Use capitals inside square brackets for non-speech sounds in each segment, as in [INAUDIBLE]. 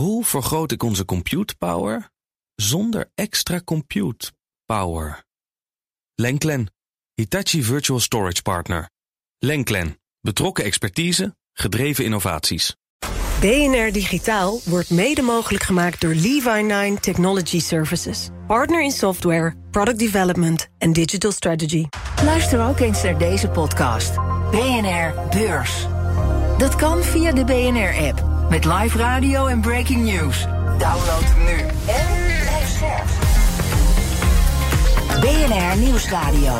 Hoe vergroot ik onze compute power zonder extra compute power? Lenklen, Hitachi Virtual Storage Partner. Lenklen, betrokken expertise, gedreven innovaties. BNR Digitaal wordt mede mogelijk gemaakt door Levi9 Technology Services. Partner in software, product development en digital strategy. Luister ook eens naar deze podcast. BNR Beurs. Dat kan via de BNR-app. Met live radio en breaking news. Download hem nu. En blijf scherp. BNR Nieuwsradio.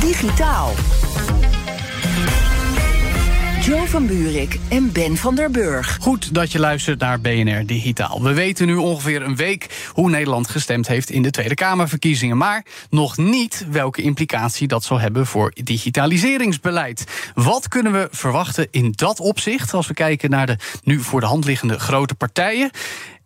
Digitaal. Joe van Buurik en Ben van der Burg. Goed dat je luistert naar BNR Digitaal. We weten nu ongeveer een week hoe Nederland gestemd heeft in de Tweede Kamerverkiezingen. Maar nog niet welke implicatie dat zal hebben voor digitaliseringsbeleid. Wat kunnen we verwachten in dat opzicht als we kijken naar de nu voor de hand liggende grote partijen?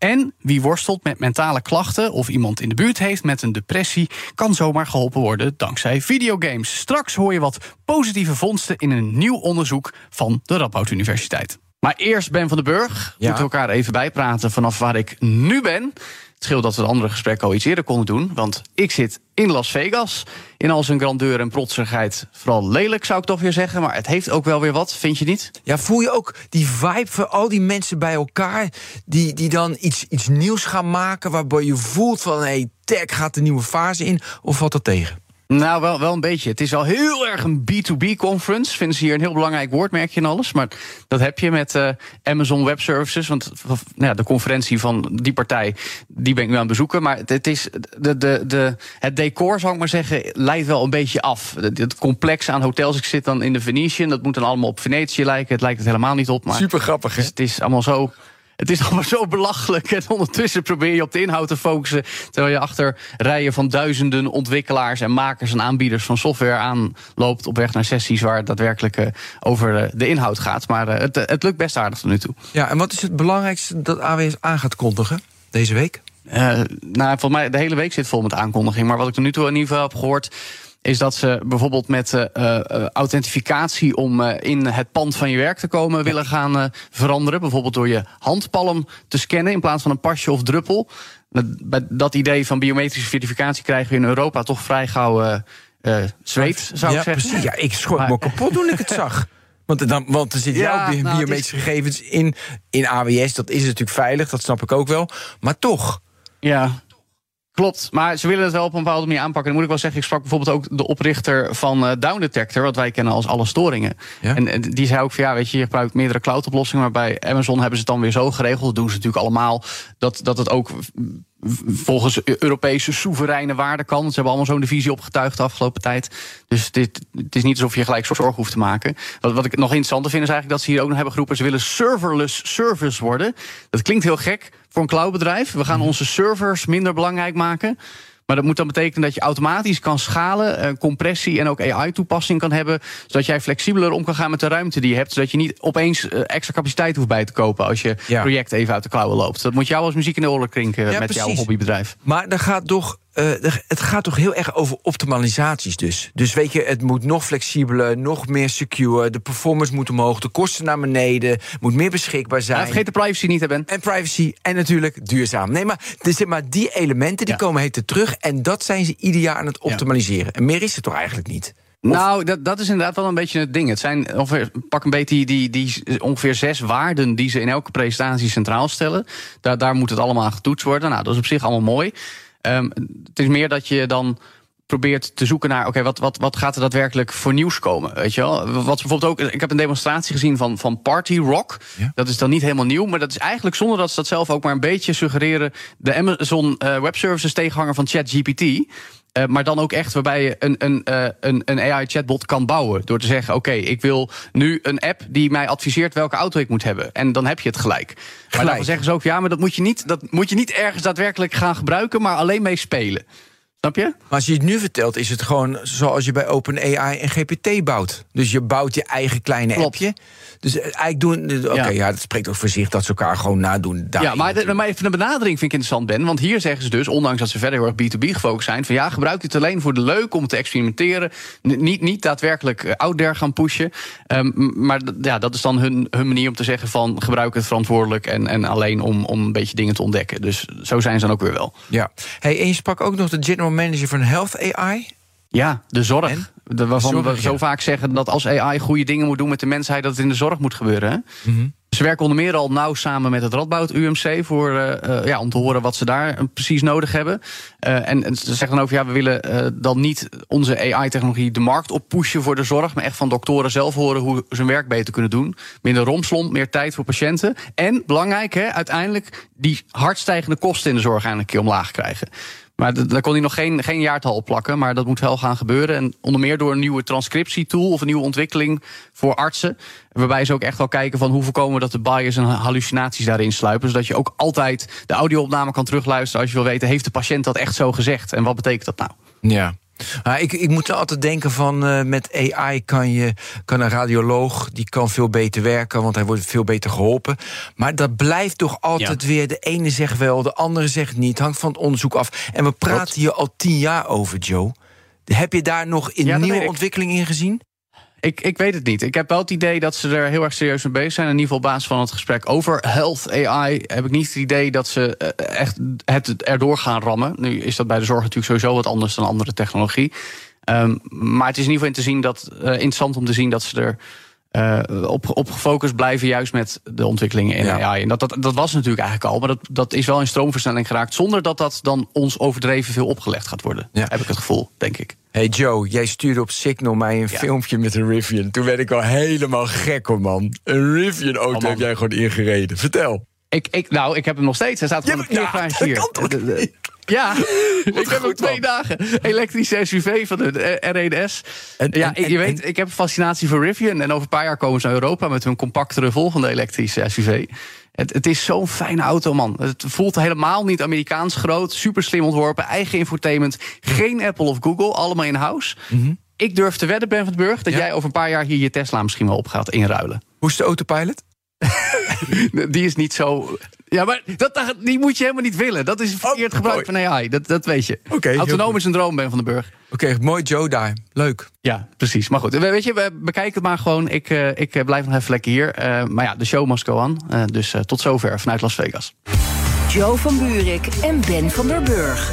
En wie worstelt met mentale klachten of iemand in de buurt heeft met een depressie, kan zomaar geholpen worden dankzij videogames. Straks hoor je wat positieve vondsten in een nieuw onderzoek van de Radboud Universiteit. Maar eerst Ben van den Burg. Ja. Moeten we elkaar even bijpraten vanaf waar ik nu ben. Het scheelt dat we de andere gesprekken al iets eerder konden doen. Want ik zit in Las Vegas. In al zijn grandeur en protserigheid. Vooral lelijk zou ik toch weer zeggen. Maar het heeft ook wel weer wat, vind je niet? Ja, voel je ook die vibe van al die mensen bij elkaar... die, die dan iets, iets nieuws gaan maken... waarbij je voelt van, hé, hey, tech gaat de nieuwe fase in... of valt dat tegen? Nou, wel, wel een beetje. Het is al heel erg een B2B-conference. Vinden ze hier een heel belangrijk woordmerkje en alles. Maar dat heb je met eh, Amazon Web Services. Want nou ja, de conferentie van die partij, die ben ik nu aan het bezoeken. Maar het, is de, de, de, het decor, zou ik maar zeggen, leidt wel een beetje af. Het, het complex aan hotels. Ik zit dan in de Venetian. Dat moet dan allemaal op Venetië lijken. Het lijkt het helemaal niet op. Maar Super grappig, hè? dus het is allemaal zo. Het is [LAUGHS] allemaal zo belachelijk. En ondertussen probeer je op de inhoud te focussen. Terwijl je achter rijen van duizenden ontwikkelaars en makers en aanbieders van software aanloopt. op weg naar sessies waar het daadwerkelijk eh, over eh, de inhoud gaat. Maar eh, het, het lukt best aardig tot nu toe. Ja, en wat is het belangrijkste dat AWS aan gaat kondigen deze week? Nou, volgens mij de hele week zit vol met aankondiging. Maar wat ik tot nu toe in ieder geval heb gehoord. Is dat ze bijvoorbeeld met eh, authentificatie om eh, in het pand van je werk te komen willen gaan veranderen. Bijvoorbeeld door je handpalm te scannen in plaats van een pasje of druppel. Dat, bij dat idee van biometrische verificatie krijgen we in Europa toch vrij gauw zweet, zou ja, ik zeggen. precies. Ja, ik schrok me kapot toen ik het [LAUGHS] zag. Want, dan, want er zitten Ja, jouw nou, biometrische gegevens in, in AWS. Dat is natuurlijk veilig, dat snap ik ook wel. Maar toch, Ja, klopt. Maar ze willen het wel op een bepaalde manier aanpakken. Dan moet ik wel zeggen, ik sprak bijvoorbeeld ook de oprichter van eh, Down Detector, wat wij kennen als alle storingen. Ja. En die zei ook van ja, weet je, je gebruikt meerdere cloud-oplossingen, maar bij Amazon hebben ze het dan weer zo geregeld. Dat doen ze natuurlijk allemaal. Dat, dat het ook volgens Europese soevereine waarden kan. Ze hebben allemaal zo'n divisie opgetuigd de afgelopen tijd. Dus dit, het is niet alsof je gelijk zorgen hoeft te maken. Wat, wat ik nog interessanter vind is eigenlijk dat ze hier ook nog hebben geroepen... ze willen serverless service worden. Dat klinkt heel gek voor een cloudbedrijf. We gaan onze servers minder belangrijk maken... Maar dat moet dan betekenen dat je automatisch kan schalen, eh, compressie en ook AI-toepassing kan hebben. Zodat jij flexibeler om kan gaan met de ruimte die je hebt. Zodat je niet opeens eh, extra capaciteit hoeft bij te kopen als je Ja. project even uit de klauwen loopt. Dat moet jou als muziek in de oren klinken Ja, met jouw hobbybedrijf. Maar er gaat toch, eh, het gaat toch heel erg over optimalisaties dus. Dus weet je, het moet nog flexibeler, nog meer secure. De performance moet omhoog, de kosten naar beneden. Moet meer beschikbaar zijn. Ja, vergeet de privacy niet, hè Ben. En privacy en natuurlijk duurzaam. Nee, maar, dus, maar die elementen die Ja. komen heten terug. En dat zijn ze ieder jaar aan het optimaliseren. En meer is het toch eigenlijk niet? Nou, dat, dat is inderdaad wel een beetje het ding. Het zijn ongeveer, pak een beetje die, die, die ongeveer zes waarden die ze in elke presentatie centraal stellen. Daar, daar moet het allemaal getoetst worden. Nou, dat is op zich allemaal mooi. Ehm, het is meer dat je dan probeert te zoeken naar, oké, wat, wat, wat gaat er daadwerkelijk voor nieuws komen? Weet je wel? Wat bijvoorbeeld ook, ik heb een demonstratie gezien van, van Party Rock. Ja. Dat is dan niet helemaal nieuw, maar dat is eigenlijk zonder dat ze dat zelf ook maar een beetje suggereren. De Amazon eh, Web Services tegenhanger van ChatGPT. Eh, maar dan ook echt waarbij je een, een, eh, een, een AI-chatbot kan bouwen. Door te zeggen: Oké, ik wil nu een app die mij adviseert welke auto ik moet hebben. En dan heb je het gelijk. Maar dan zeggen ze ook: ja, maar dat moet je niet, dat moet je niet ergens daadwerkelijk gaan gebruiken, maar alleen mee spelen. Snap je? Maar als je het nu vertelt, is het gewoon zoals je bij OpenAI en GPT bouwt. Dus je bouwt je eigen kleine Klopt. appje. Dus eh, eigenlijk doen. Oké, Ja. ja. dat spreekt ook voor zich dat ze elkaar gewoon nadoen. Daar Ja, maar, de, maar even de benadering vind ik interessant, Ben. Want hier zeggen ze dus, ondanks dat ze verder heel erg B2B gefocust zijn... van ja, gebruik dit alleen voor de leuk om te experimenteren. Niet, niet daadwerkelijk eh, out there gaan pushen. Ehm, maar ja, dat is dan hun, hun manier om te zeggen van... gebruik het verantwoordelijk en, en alleen om, om een beetje dingen te ontdekken. Dus zo zijn ze dan ook weer wel. Ja. Hey, en je sprak ook nog de general manager van Health AI. Ja, de zorg. En? De, waarvan Zorg, we zo ja. vaak zeggen dat als AI goede dingen moet doen met de mensheid... dat het in de zorg moet gebeuren. Hè? Mhm. Ze werken onder meer al nauw samen met het Radboud UMC... Voor, eh, eh, ja, om te horen wat ze daar eh, precies nodig hebben. En, en ze zeggen dan ook, ja, we willen dan niet onze AI-technologie de markt op pushen voor de zorg... maar echt van doktoren zelf horen hoe ze hun werk beter kunnen doen. Minder rompslomp, meer tijd voor patiënten. En, belangrijk, hè, uiteindelijk die hardstijgende kosten in de zorg eindelijk een keer omlaag krijgen. Maar daar kon hij nog geen, geen jaartal op plakken. Maar dat moet wel gaan gebeuren. En onder meer door een nieuwe transcriptietool of een nieuwe ontwikkeling voor artsen. Waarbij ze ook echt wel kijken van hoe voorkomen dat de bias en hallucinaties daarin sluipen. Zodat je ook altijd de audio-opname kan terugluisteren als je wil weten, heeft de patiënt dat echt zo gezegd? En wat betekent dat nou? Ja. Maar ik, ik moet er altijd denken van eh, met AI kan, je, kan een radioloog die kan veel beter werken, want hij wordt veel beter geholpen. Maar dat blijft toch altijd weer. De ene zegt wel, de andere zegt niet. Hangt van het onderzoek af. En we praten hier al tien jaar over, Joe. Heb je daar nog een Ja, nieuwe ontwikkeling in gezien? Ik, ik weet het niet. Ik heb wel het idee dat ze er heel erg serieus mee bezig zijn. In ieder geval op basis van het gesprek over health AI... heb ik niet het idee dat ze eh, echt het erdoor gaan rammen. Nu is dat bij de zorg natuurlijk sowieso wat anders dan andere technologie. Ehm, maar het is in ieder geval te zien dat, eh, interessant om te zien dat ze er... eh, op, op gefocust blijven, juist met de ontwikkelingen in Ja. AI. En dat, dat, dat was natuurlijk eigenlijk al, maar dat, dat is wel in stroomversnelling geraakt... zonder dat dat dan ons overdreven veel opgelegd gaat worden. Ja. Heb ik het gevoel, denk ik. Hey Joe, jij stuurde op Signal mij een Ja. filmpje met een Rivian. Toen werd ik al helemaal gek hoor, man. Een Rivian-auto Oh, heb jij gewoon ingereden. Vertel. Ik, ik, nou, ik heb hem nog steeds. Hij staat Ja, gewoon op de parkeergarage ja, hier. [LAUGHS] Ja, ik heb hem goed, twee man. dagen. Elektrische SUV van de R1S. En- ja, en- je en- weet, ik heb een fascinatie voor Rivian. En over een paar jaar komen ze naar Europa met hun compactere volgende elektrische SUV. Het, het is zo'n fijne auto, man. Het voelt helemaal niet Amerikaans groot. Super slim ontworpen. Eigen infotainment. Geen Apple of Google. Allemaal in-house. Ik durf te wedden, Ben van den Burg, dat Mhm. Ja. jij over een paar jaar hier je Tesla misschien wel op gaat inruilen. Hoe is de autopilot? [LAUGHS] Die is niet zo. Ja, maar dat, dat- die moet je helemaal niet willen. Dat is verkeerd Oh, gebruik van AI. Dat, dat weet je. Oké, heel Autonoom is een droom, Ben van den Burg. Oké, mooi Joe daar. Leuk. Ja, precies. Maar goed, we- weet je, we bekijken het maar gewoon. Ik, eh, ik eh, blijf nog even lekker hier. Eh, maar ja, de show must go on. Eh, dus eh, tot zover vanuit Las Vegas. Joe van Buurik en Ben van der Burg.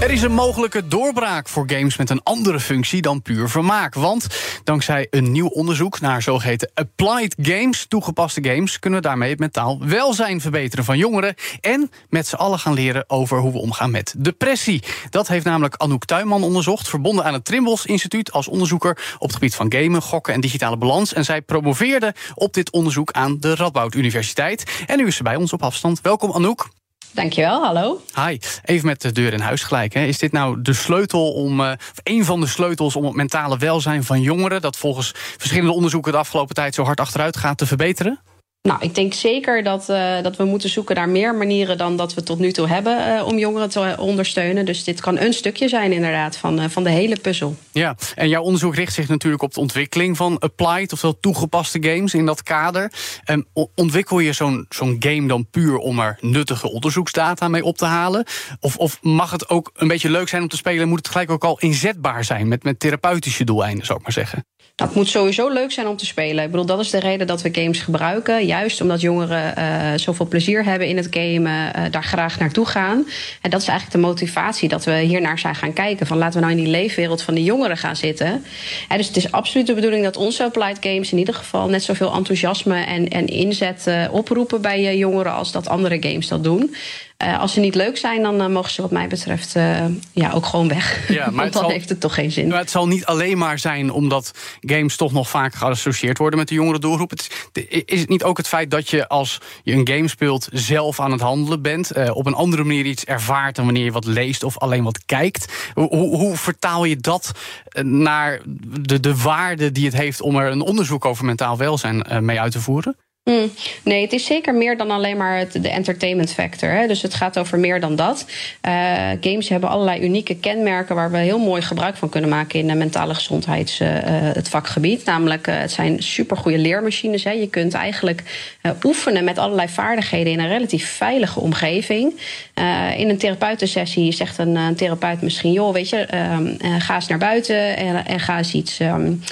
Er is een mogelijke doorbraak voor games met een andere functie dan puur vermaak. Want dankzij een nieuw onderzoek naar zogeheten applied games, toegepaste games, kunnen we daarmee het mentaal welzijn verbeteren van jongeren. En met z'n allen gaan leren over hoe we omgaan met depressie. Dat heeft namelijk Anouk Tuinman onderzocht, verbonden aan het Trimbos Instituut als onderzoeker op het gebied van gamen, gokken en digitale balans. En zij promoveerde op dit onderzoek aan de Radboud Universiteit. En nu is ze bij ons op afstand. Welkom Anouk. Dankjewel, hallo. Hi, even met de deur in huis gelijk. Hè. Is dit nou de sleutel om, eh, of een van de sleutels om het mentale welzijn van jongeren, dat volgens verschillende onderzoeken de afgelopen tijd zo hard achteruit gaat, te verbeteren? Nou, ik denk zeker dat, eh, dat we moeten zoeken naar meer manieren dan dat we tot nu toe hebben eh, om jongeren te eh, ondersteunen. Dus dit kan een stukje zijn, inderdaad, van, van de hele puzzel. Ja, en jouw onderzoek richt zich natuurlijk op de ontwikkeling van applied, oftewel toegepaste games in dat kader. En ontwikkel je zo'n zo'n game dan puur om er nuttige onderzoeksdata mee op te halen? Of, of mag het ook een beetje leuk zijn om te spelen? Moet het gelijk ook al inzetbaar zijn met, met therapeutische doeleinden, zou ik maar zeggen? Dat moet sowieso leuk zijn om te spelen. Ik bedoel, dat is de reden dat we games gebruiken. Juist omdat jongeren eh, zoveel plezier hebben in het gamen, eh, daar graag naartoe gaan. En dat is eigenlijk de motivatie dat we hiernaar zijn gaan kijken. Van laten we nou in die leefwereld van de jongeren gaan zitten. En dus het is absoluut de bedoeling dat onze applied games in ieder geval net zoveel enthousiasme en, en inzet eh, oproepen bij jongeren als dat andere games dat doen. Eh, als ze niet leuk zijn, dan eh, mogen ze wat mij betreft eh, ja, ook gewoon weg. Ja, maar [LAUGHS] Want dan zal- heeft het toch geen zin. Maar het zal niet alleen maar zijn omdat games toch nog vaak geassocieerd worden met de jongere doelgroep. Het is, is het niet ook het feit dat je als je een game speelt zelf aan het handelen bent, op een andere manier iets ervaart dan wanneer je wat leest of alleen wat kijkt? Hoe, hoe, vertaal je dat naar de, de waarde die het heeft om er een onderzoek over mentaal welzijn mee uit te voeren? Mm, nee, het is zeker meer dan alleen maar het, de entertainment factor. Hè. Dus het gaat over meer dan dat. Uh, games hebben allerlei unieke kenmerken waar we heel mooi gebruik van kunnen maken in de mentale gezondheids uh, het vakgebied. Namelijk, uh, het zijn supergoeie leermachines. Hè. Je kunt eigenlijk oefenen met allerlei vaardigheden in een relatief veilige omgeving. in een therapeutensessie zegt een, therapeut misschien: joh, weet je, ga eens naar buiten en, en ga, eens iets, um,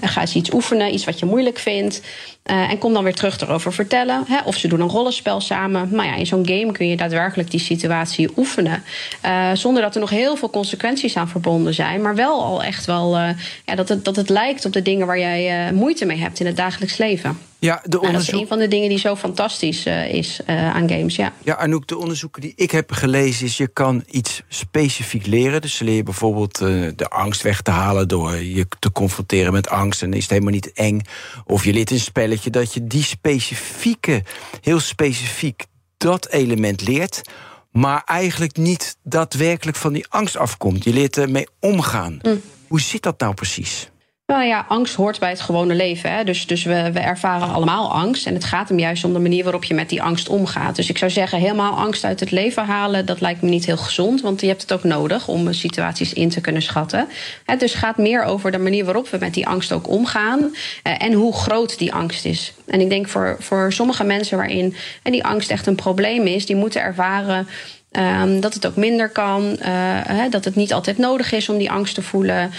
ga eens iets oefenen, iets wat je moeilijk vindt. Uh, en kom dan weer terug erover vertellen. Hè, of ze doen een rollenspel samen. Maar ja, in zo'n game kun je daadwerkelijk die situatie oefenen. Uh, zonder dat er nog heel veel consequenties aan verbonden zijn. Maar wel al echt wel uh, ja, dat, het, dat het lijkt op de dingen waar jij moeite mee hebt in het dagelijks leven. Ja, de onderzoek... dat is een van de dingen die zo fantastisch uh, is uh, aan games, ja. Ja, Anouk, de onderzoeken die ik heb gelezen... is je kan iets specifiek leren. Dus leer je bijvoorbeeld uh, de angst weg te halen... door je te confronteren met angst en is het helemaal niet eng. Of je leert een spelletje dat je die specifieke, heel specifiek... dat element leert maar eigenlijk niet daadwerkelijk van die angst afkomt. Je leert ermee omgaan. Mm. Hoe zit dat nou precies? Nou ja, angst hoort bij het gewone leven. Hè? Dus, dus we, we ervaren allemaal angst. En het gaat hem juist om de manier waarop je met die angst omgaat. Dus ik zou zeggen, helemaal angst uit het leven halen, dat lijkt me niet heel gezond. Want je hebt het ook nodig om situaties in te kunnen schatten. Hè, dus het gaat meer over de manier waarop we met die angst ook omgaan. Eh, en hoe groot die angst is. En ik denk voor, voor sommige mensen waarin en die angst echt een probleem is, die moeten ervaren Um, dat het ook minder kan. Hè, dat het niet altijd nodig is om die angst te voelen.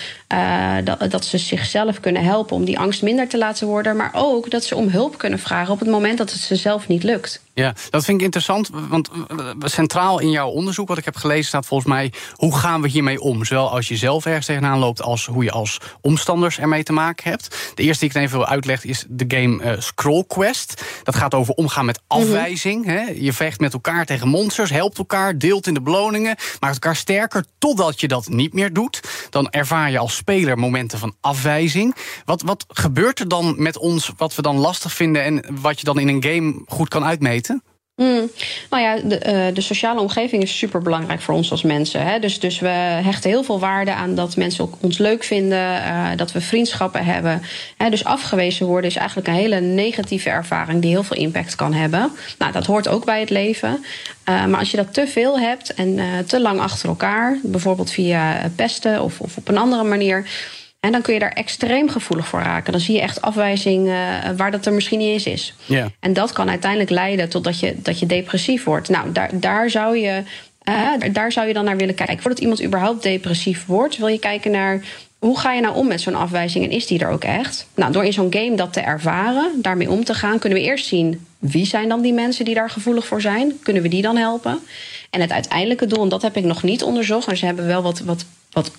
Dat, dat ze zichzelf kunnen helpen om die angst minder te laten worden. Maar ook dat ze om hulp kunnen vragen op het moment dat het ze zelf niet lukt. Ja, dat vind ik interessant. Want centraal in jouw onderzoek, wat ik heb gelezen, staat volgens mij: hoe gaan we hiermee om? Zowel als je zelf ergens tegenaan loopt, als hoe je als omstanders ermee te maken hebt. De eerste die ik even wil uitleggen is de game uh, Scroll Quest. Dat gaat over omgaan met mhm. afwijzing. -hmm. Je vecht met elkaar tegen monsters, helpt elkaar, deelt in de beloningen, maakt elkaar sterker totdat je dat niet meer doet. Dan ervaar je als speler momenten van afwijzing. Wat, wat gebeurt er dan met ons wat we dan lastig vinden en wat je dan in een game goed kan uitmeten? Mm. Nou ja, de, uh, de, sociale omgeving is super belangrijk voor ons als mensen. Hè? Dus, dus we hechten heel veel waarde aan dat mensen ons leuk vinden, uh, dat we vriendschappen hebben. Hè? Dus afgewezen worden is eigenlijk een hele negatieve ervaring die heel veel impact kan hebben. Nou, dat hoort ook bij het leven. Uh, maar als je dat te veel hebt en te lang achter elkaar, bijvoorbeeld via pesten of, of op een andere manier en dan kun je daar extreem gevoelig voor raken. Dan zie je echt afwijzing uh, waar dat er misschien niet eens is. Ja. En dat kan uiteindelijk leiden tot dat je, dat je depressief wordt. Nou, daar, daar zou je. Uh, daar zou je dan naar willen kijken. Voordat iemand überhaupt depressief wordt, wil je kijken naar hoe ga je nou om met zo'n afwijzing en is die er ook echt? Nou, door in zo'n game dat te ervaren, daarmee om te gaan, kunnen we eerst zien wie zijn dan die mensen die daar gevoelig voor zijn? Kunnen we die dan helpen? En het uiteindelijke doel, en dat heb ik nog niet onderzocht, maar ze hebben wel wat, wat, wat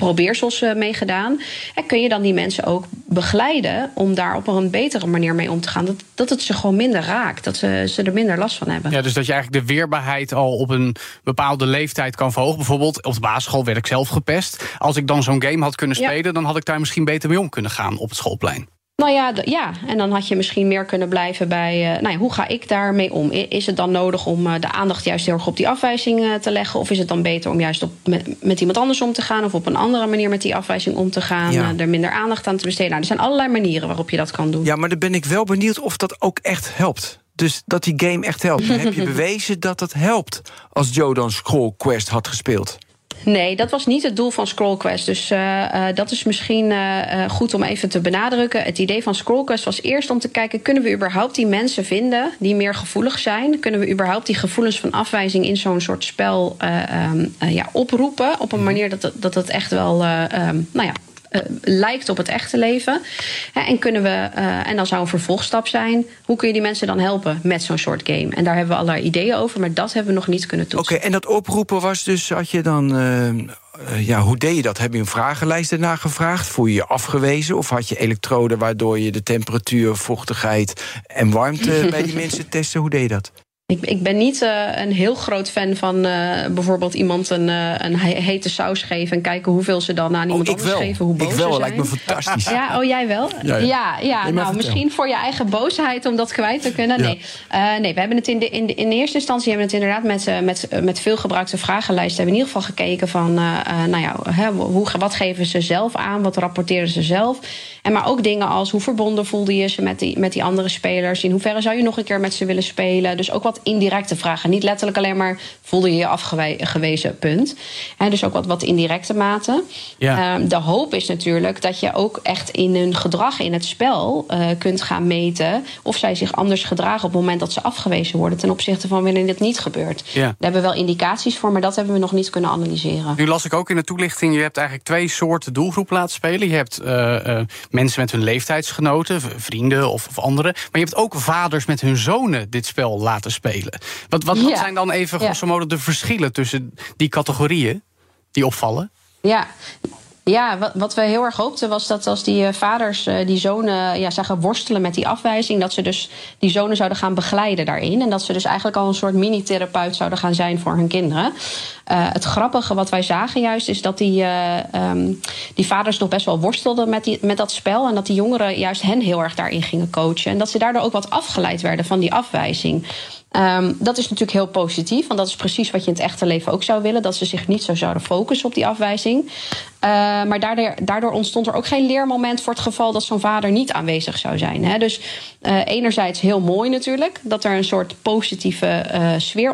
probeersels uh, mee gedaan. En kun je dan die mensen ook begeleiden om daar op een betere manier mee om te gaan. Dat, dat het ze gewoon minder raakt, dat ze, ze er minder last van hebben. Ja, dus dat je eigenlijk de weerbaarheid al op een bepaalde leeftijd kan verhogen. Bijvoorbeeld op de basisschool werd ik zelf gepest. Als ik dan zo'n game had kunnen spelen, ja. dan had ik daar misschien beter mee om kunnen gaan op het schoolplein. Nou ja, ja, en dan had je misschien meer kunnen blijven bij... Uh, nou ja, hoe ga ik daarmee om? Is het dan nodig om uh, de aandacht juist heel erg op die afwijzing uh, te leggen? Of is het dan beter om juist op, met, met, iemand anders om te gaan... of op een andere manier met die afwijzing om te gaan... Ja. er minder aandacht aan te besteden? Nou, er zijn allerlei manieren waarop je dat kan doen. Ja, maar dan ben ik wel benieuwd of dat ook echt helpt. Dus dat die game echt helpt. [LAUGHS] heb je bewezen dat het helpt als Joe dan Scroll Quest had gespeeld? Nee, dat was niet het doel van ScrollQuest. Dus uh, uh, dat is misschien uh, goed om even te benadrukken. Het idee van ScrollQuest was eerst om te kijken... kunnen we überhaupt die mensen vinden die meer gevoelig zijn? Kunnen we überhaupt die gevoelens van afwijzing... in zo'n soort spel um, ja, oproepen op een mhm. manier dat, dat het echt wel... Um, nou ja, uh, lijkt op het echte leven. en, kunnen we, uh, en dan zou een vervolgstap zijn: hoe kun je die mensen dan helpen met zo'n soort game? En daar hebben we allerlei ideeën over, maar dat hebben we nog niet kunnen toetsen. Oké, en dat oproepen was dus, had je dan. Uh, ja, hoe deed je dat? Heb je een vragenlijst ernaar gevraagd? Voel je je afgewezen? Of had je elektroden waardoor je de temperatuur, vochtigheid en warmte [LAUGHS] bij die mensen testen? Hoe deed je dat? Ik, ik ben niet uh, een heel groot fan van uh, bijvoorbeeld iemand een, uh, een hete saus geven en kijken hoeveel ze dan aan iemand oh, anders wel. geven. Hoe boos ik wel, ze lijkt me fantastisch. Ja, oh jij wel? Ja, ja. ja, ja nee, nou misschien voor je eigen boosheid om dat kwijt te kunnen. Nee, nee we hebben het in, de, in, de, in eerste instantie hebben we het inderdaad met, met, met veel gebruikte vragenlijsten hebben we in ieder geval gekeken van nou ja, hè, hoe, wat geven ze zelf aan, wat rapporteren ze zelf. En maar ook dingen als hoe verbonden voelde je ze met die, met die andere spelers, in hoeverre zou je nog een keer met ze willen spelen. Dus ook wat indirecte vragen. Niet letterlijk alleen maar voelde je je afgewezen, punt. En dus ook wat, wat indirecte mate. Ja. Um, de hoop is natuurlijk dat je ook echt in hun gedrag in het spel uh, kunt gaan meten of zij zich anders gedragen op het moment dat ze afgewezen worden ten opzichte van wanneer dit niet gebeurt. Ja. Daar hebben we wel indicaties voor, maar dat hebben we nog niet kunnen analyseren. Nu las ik ook in de toelichting, je hebt eigenlijk twee soorten doelgroep laten spelen. Je hebt uh, uh, mensen met hun leeftijdsgenoten, vrienden of, of anderen. Maar je hebt ook vaders met hun zonen dit spel laten spelen. Wat, wat, wat zijn dan even grosso modo de verschillen tussen die categorieën die opvallen? Ja, ja, wat, wat we heel erg hoopten was dat als die uh, vaders uh, die zonen ja, zagen worstelen met die afwijzing, dat ze dus die zonen zouden gaan begeleiden daarin. En dat ze dus eigenlijk al een soort mini-therapeut zouden gaan zijn voor hun kinderen. Uh, het grappige wat wij zagen juist is dat die, um, die vaders nog best wel worstelden met, die, met dat spel. En dat die jongeren juist hen heel erg daarin gingen coachen. En dat ze daardoor ook wat afgeleid werden van die afwijzing. Um, dat is natuurlijk heel positief, want dat is precies wat je in het echte leven ook zou willen: dat ze zich niet zo zouden focussen op die afwijzing. Uh, maar daardoor, daardoor, ontstond er ook geen leermoment voor het geval dat zo'n vader niet aanwezig zou zijn. Hè. Dus uh, enerzijds heel mooi natuurlijk, dat er een soort positieve uh, sfeer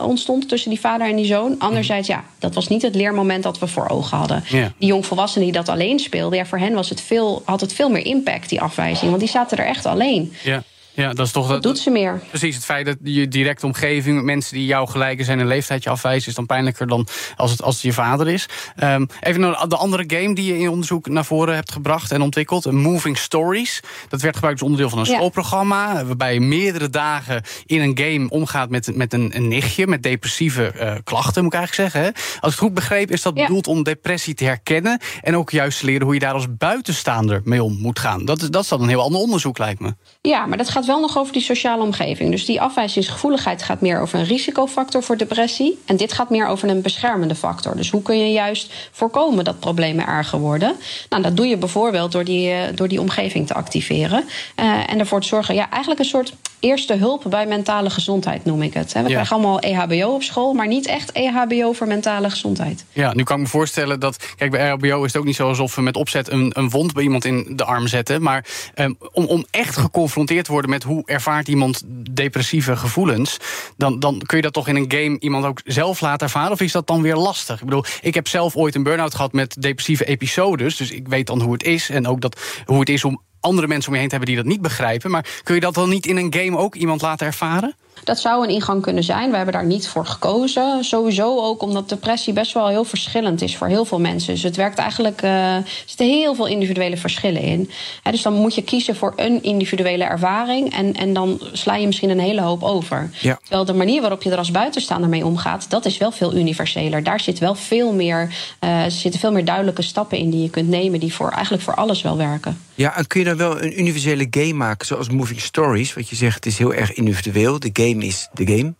ontstond tussen die vader en die zoon. Anderzijds, ja, dat was niet het leermoment dat we voor ogen hadden. Die jongvolwassenen die dat alleen speelden, ja, voor hen was het veel, had het veel meer impact, die afwijzing, want die zaten er echt alleen. Yeah. Ja, dat is toch. Dat doet ze meer. Precies, het feit dat je directe omgeving, mensen die jou gelijken zijn en leeftijd je afwijzen, is dan pijnlijker dan als het, als het je vader is. Um, even naar de andere game die je in onderzoek naar voren hebt gebracht en ontwikkeld: Moving Stories. Dat werd gebruikt als onderdeel van een ja. schoolprogramma, waarbij je meerdere dagen in een game omgaat met, met een, een nichtje met depressieve uh, klachten, moet ik eigenlijk zeggen. Hè? Als ik het goed begreep, is dat ja. bedoeld om depressie te herkennen en ook juist te leren hoe je daar als buitenstaander mee om moet gaan. Dat, dat is dan een heel ander onderzoek, lijkt me. Ja, maar dat gaat wel nog over die sociale omgeving. Dus die afwijzingsgevoeligheid gaat meer over een risicofactor voor depressie. En dit gaat meer over een beschermende factor. Dus hoe kun je juist voorkomen dat problemen erger worden? Nou, dat doe je bijvoorbeeld door die, uh, door die omgeving te activeren. Uh, en ervoor te zorgen, ja, eigenlijk een soort eerste hulp bij mentale gezondheid noem ik het. We ja. krijgen allemaal EHBO op school, maar niet echt EHBO voor mentale gezondheid. Ja, nu kan ik me voorstellen dat. Kijk, bij EHBO is het ook niet zo alsof we met opzet een, een wond bij iemand in de arm zetten. Maar um, om, om echt geconfronteerd te worden met hoe ervaart iemand depressieve gevoelens, dan, dan kun je dat toch in een game iemand ook zelf laten ervaren? Of is dat dan weer lastig? Ik bedoel, ik heb zelf ooit een burn-out gehad met depressieve episodes. Dus ik weet dan hoe het is. En ook dat, hoe het is om andere mensen om je heen te hebben die dat niet begrijpen. Maar kun je dat dan niet in een game ook iemand laten ervaren? Dat zou een ingang kunnen zijn. We hebben daar niet voor gekozen. Sowieso ook omdat depressie best wel heel verschillend is voor heel veel mensen. Dus het werkt eigenlijk. Uh, er zitten heel veel individuele verschillen in. He, dus dan moet je kiezen voor een individuele ervaring. En, en dan sla je misschien een hele hoop over. Ja. Terwijl de manier waarop je er als buitenstaander mee omgaat, dat is wel veel universeler. Daar zit wel veel meer, uh, er zitten veel meer duidelijke stappen in die je kunt nemen, die voor, eigenlijk voor alles wel werken. Ja, en kun je wel een universele game maken, zoals Moving Stories? Wat je zegt, het is heel erg individueel. De game is de game.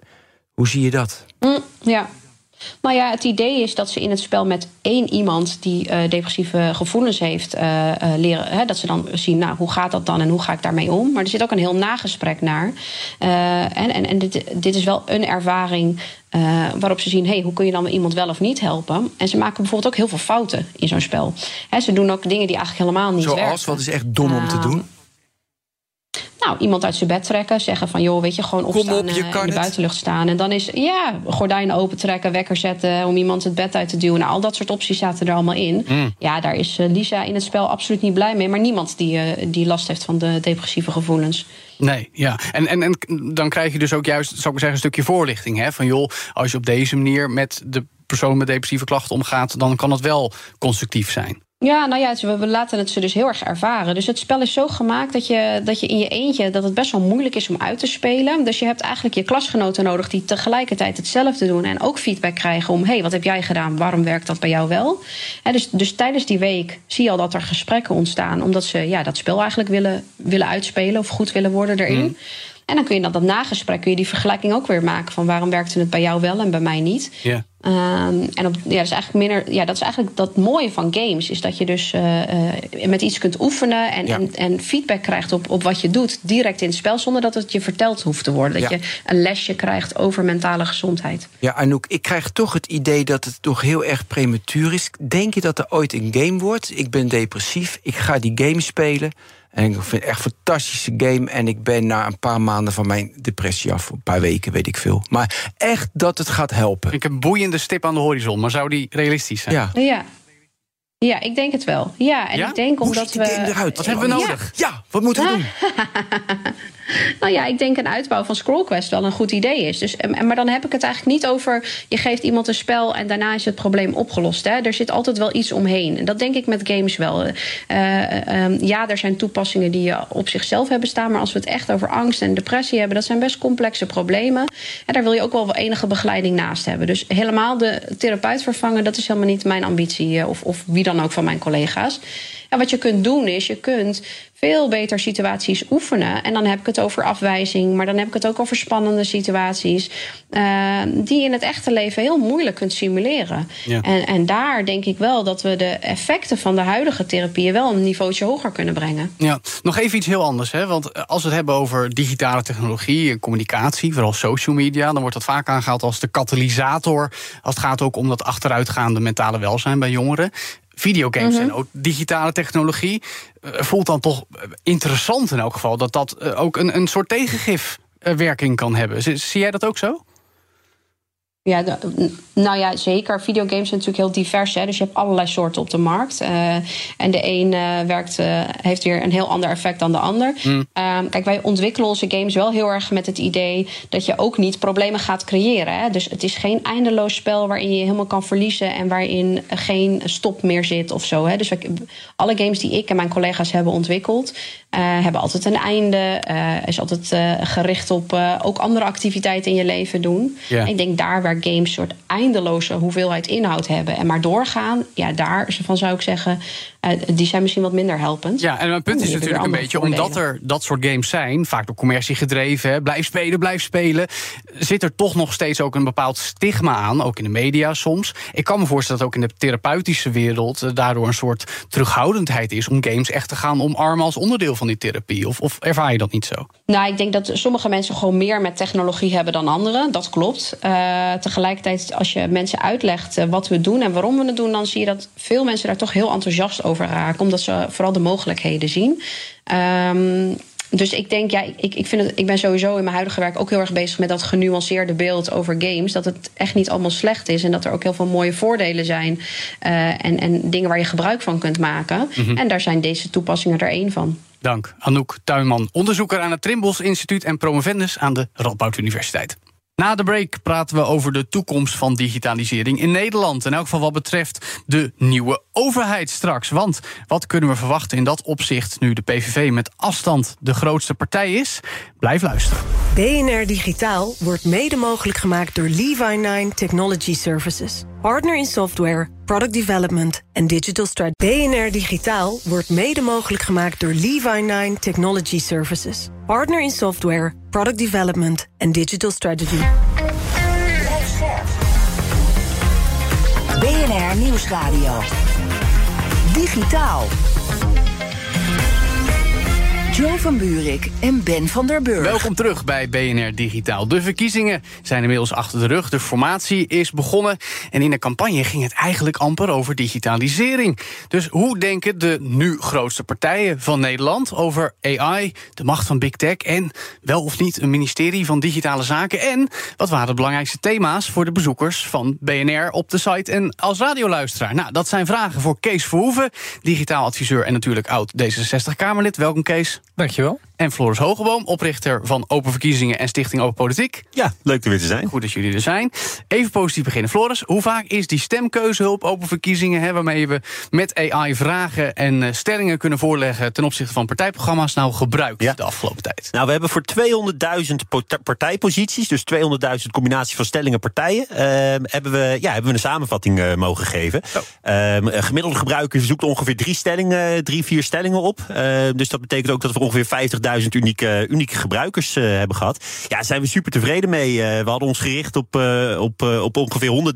Hoe zie je dat? Mm, ja. Nou ja, het idee is dat ze in het spel met één iemand die uh, depressieve gevoelens heeft, uh, uh, leren. Hè, dat ze dan zien, nou, hoe gaat dat dan en hoe ga ik daarmee om? Maar er zit ook een heel nagesprek naar. en en, en dit, dit is wel een ervaring waarop ze zien, hey, hoe kun je dan iemand wel of niet helpen? En ze maken bijvoorbeeld ook heel veel fouten in zo'n spel. Hè, ze doen ook dingen die eigenlijk helemaal niet Zoals, werken. wat is echt dom om te doen? Nou, iemand uit zijn bed trekken. Zeggen van, joh, weet je, gewoon opstaan op, je uh, in de buitenlucht staan. En dan is, ja, gordijnen open trekken, wekker zetten... om iemand het bed uit te duwen. Nou, al dat soort opties zaten er allemaal in. Mm. Ja, daar is uh, Lisa in het spel absoluut niet blij mee. Maar niemand die, uh, die last heeft van de depressieve gevoelens. Nee, ja. En, en, en dan krijg je dus ook juist, zou ik maar zeggen, een stukje voorlichting. Hè? Van joh, als je op deze manier met de persoon met depressieve klachten omgaat... dan kan het wel constructief zijn. Ja, nou ja, we laten het ze dus heel erg ervaren. Dus het spel is zo gemaakt dat je, dat je in je eentje... dat het best wel moeilijk is om uit te spelen. Dus je hebt eigenlijk je klasgenoten nodig... die tegelijkertijd hetzelfde doen en ook feedback krijgen... om, hé, hey, wat heb jij gedaan? Waarom werkt dat bij jou wel? He, dus, dus tijdens die week zie je al dat er gesprekken ontstaan... omdat ze ja, dat spel eigenlijk willen, willen uitspelen... of goed willen worden erin. Mm. En dan kun je dan dat nagesprek, kun je die vergelijking ook weer maken van waarom werkte het bij jou wel en bij mij niet. Ja. Um, en op, ja, dat is eigenlijk minder. Ja, dat is eigenlijk dat mooie van games. Is dat je dus uh, uh, met iets kunt oefenen en, ja. en, en, feedback krijgt op, op wat je doet. Direct in het spel, zonder dat het je verteld hoeft te worden. Dat ja. je een lesje krijgt over mentale gezondheid. Ja, Anouk, ik krijg toch het idee dat het toch heel erg prematuur is. Denk je dat er ooit een game wordt? Ik ben depressief, ik ga die game spelen. En ik vind het echt een fantastische game. En ik ben na een paar maanden van mijn depressie af. Een paar weken, weet ik veel. Maar echt dat het gaat helpen. Ik heb een boeiende stip aan de horizon. Maar zou die realistisch zijn? Ja. ja. Ja, ik denk het wel. Ja, en ja? ik denk Hoe omdat ziet die we. game eruit? Wat hebben we nodig? Ja, ja wat moeten we doen? [LAUGHS] nou ja, ik denk een uitbouw van ScrollQuest wel een goed idee is. Dus, maar dan heb ik het eigenlijk niet over... je geeft iemand een spel en daarna is het probleem opgelost. Hè. Er zit altijd wel iets omheen. En dat denk ik met games wel. Uh, uh, ja, er zijn toepassingen die je op zichzelf hebben staan... maar als we het echt over angst en depressie hebben... dat zijn best complexe problemen. En daar wil je ook wel enige begeleiding naast hebben. Dus helemaal de therapeut vervangen... dat is helemaal niet mijn ambitie of, of wie dan ook van mijn collega's. Wat je kunt doen is, je kunt veel beter situaties oefenen. En dan heb ik het over afwijzing, maar dan heb ik het ook over spannende situaties. Uh, die je in het echte leven heel moeilijk kunt simuleren. Ja. En, en daar denk ik wel dat we de effecten van de huidige therapieën wel een niveautje hoger kunnen brengen. Ja, nog even iets heel anders. Hè? Want als we het hebben over digitale technologie en communicatie, vooral social media, dan wordt dat vaak aangehaald als de katalysator. Als het gaat ook om dat achteruitgaande mentale welzijn bij jongeren videogames Mhm. en ook digitale technologie. eh, voelt dan toch interessant in elk geval dat dat eh, ook een, een soort tegengifwerking kan hebben. Zie, zie jij dat ook zo? Ja, de- nou ja, zeker. Videogames zijn natuurlijk heel divers. Hè? Dus je hebt allerlei soorten op de markt. Eh, en de een eh, werkt, eh, heeft weer een heel ander effect dan de ander. Ehm, kijk, wij ontwikkelen onze games wel heel erg met het idee dat je ook niet problemen gaat creëren. Hè? Dus het is geen eindeloos spel waarin je helemaal kan verliezen en waarin geen stop meer zit of zo. Hè? Dus wij- alle games die ik en mijn collega's hebben ontwikkeld, hebben altijd een einde. is altijd gericht op ook andere activiteiten in je leven doen. Ik denk daar waar games soort eindeloze hoeveelheid inhoud hebben en maar doorgaan, ja, daar van zou ik zeggen, die zijn misschien wat minder helpend. Ja, en mijn punt is natuurlijk een beetje, voordelen. omdat er dat soort games zijn, vaak door commercie gedreven, hè, blijf spelen, blijf spelen, zit er toch nog steeds ook een bepaald stigma aan, ook in de media soms. Ik kan me voorstellen dat ook in de therapeutische wereld eh, daardoor een soort terughoudendheid is om games echt te gaan omarmen als onderdeel van die therapie. Of, of ervaar je dat niet zo? Nou, ik denk dat sommige mensen gewoon meer met technologie hebben dan anderen. Dat klopt. Eh, tegelijkertijd, als je mensen uitlegt eh, wat we doen en waarom we het doen, dan zie je dat veel mensen daar toch heel enthousiast over raken, omdat ze vooral de mogelijkheden zien. Ehm, dus ik denk, ja, ik, ik, vind het, ik ben sowieso in mijn huidige werk ook heel erg bezig met dat genuanceerde beeld over games. Dat het echt niet allemaal slecht is en dat er ook heel veel mooie voordelen zijn. eh, en, en dingen waar je gebruik van kunt maken. En daar zijn deze toepassingen er één van. Dank. Anouk Tuinman, onderzoeker aan het Trimbos Instituut en promovendus aan de Radboud Universiteit. Na de break praten we over de toekomst van digitalisering in Nederland. In elk geval wat betreft de nieuwe overheid straks. Want wat kunnen we verwachten in dat opzicht nu de PVV met afstand de grootste partij is? Blijf luisteren. BNR Digitaal wordt mede mogelijk gemaakt door Levi9 Technology Services. Partner in software, product development en digital strategy. BNR Digitaal wordt mede mogelijk gemaakt door Levi9 Technology Services. Partner in software, product development en digital strategy. BNR Nieuwsradio. Digitaal. Joe van Buurik en Ben van der Burg. Welkom terug bij BNR Digitaal. De verkiezingen zijn inmiddels achter de rug. De formatie is begonnen. En in de campagne ging het eigenlijk amper over digitalisering. Dus hoe denken de nu grootste partijen van Nederland over AI, de macht van Big Tech en wel of niet een ministerie van Digitale Zaken? En wat waren de belangrijkste thema's voor de bezoekers van BNR op de site en als radioluisteraar? Nou, dat zijn vragen voor Kees Verhoeven, digitaal adviseur en natuurlijk oud D66-Kamerlid. Welkom Kees. Dankjewel. En Floris Hogeboom, oprichter van Open Verkiezingen en Stichting Open Politiek. Ja, leuk er weer te zijn. Goed dat jullie er zijn. Even positief beginnen. Floris, hoe vaak is die stemkeuzehulp Open Verkiezingen... Hè, waarmee we met AI vragen en eh, stellingen kunnen voorleggen... ten opzichte van partijprogramma's nou gebruikt Ja. de afgelopen tijd? Nou, we hebben voor 200.000 pot- partijposities, dus 200.000 combinatie van stellingen partijen, ehm, hebben, we, ja, hebben we een samenvatting eh, mogen geven. Ehm, een gemiddelde gebruiker zoekt ongeveer drie, stellingen, drie vier stellingen op. Ehm, dus dat betekent ook dat we ongeveer 25.000 unieke, unieke gebruikers hebben gehad. Ja, zijn we super tevreden mee. we hadden ons gericht op, op, op ongeveer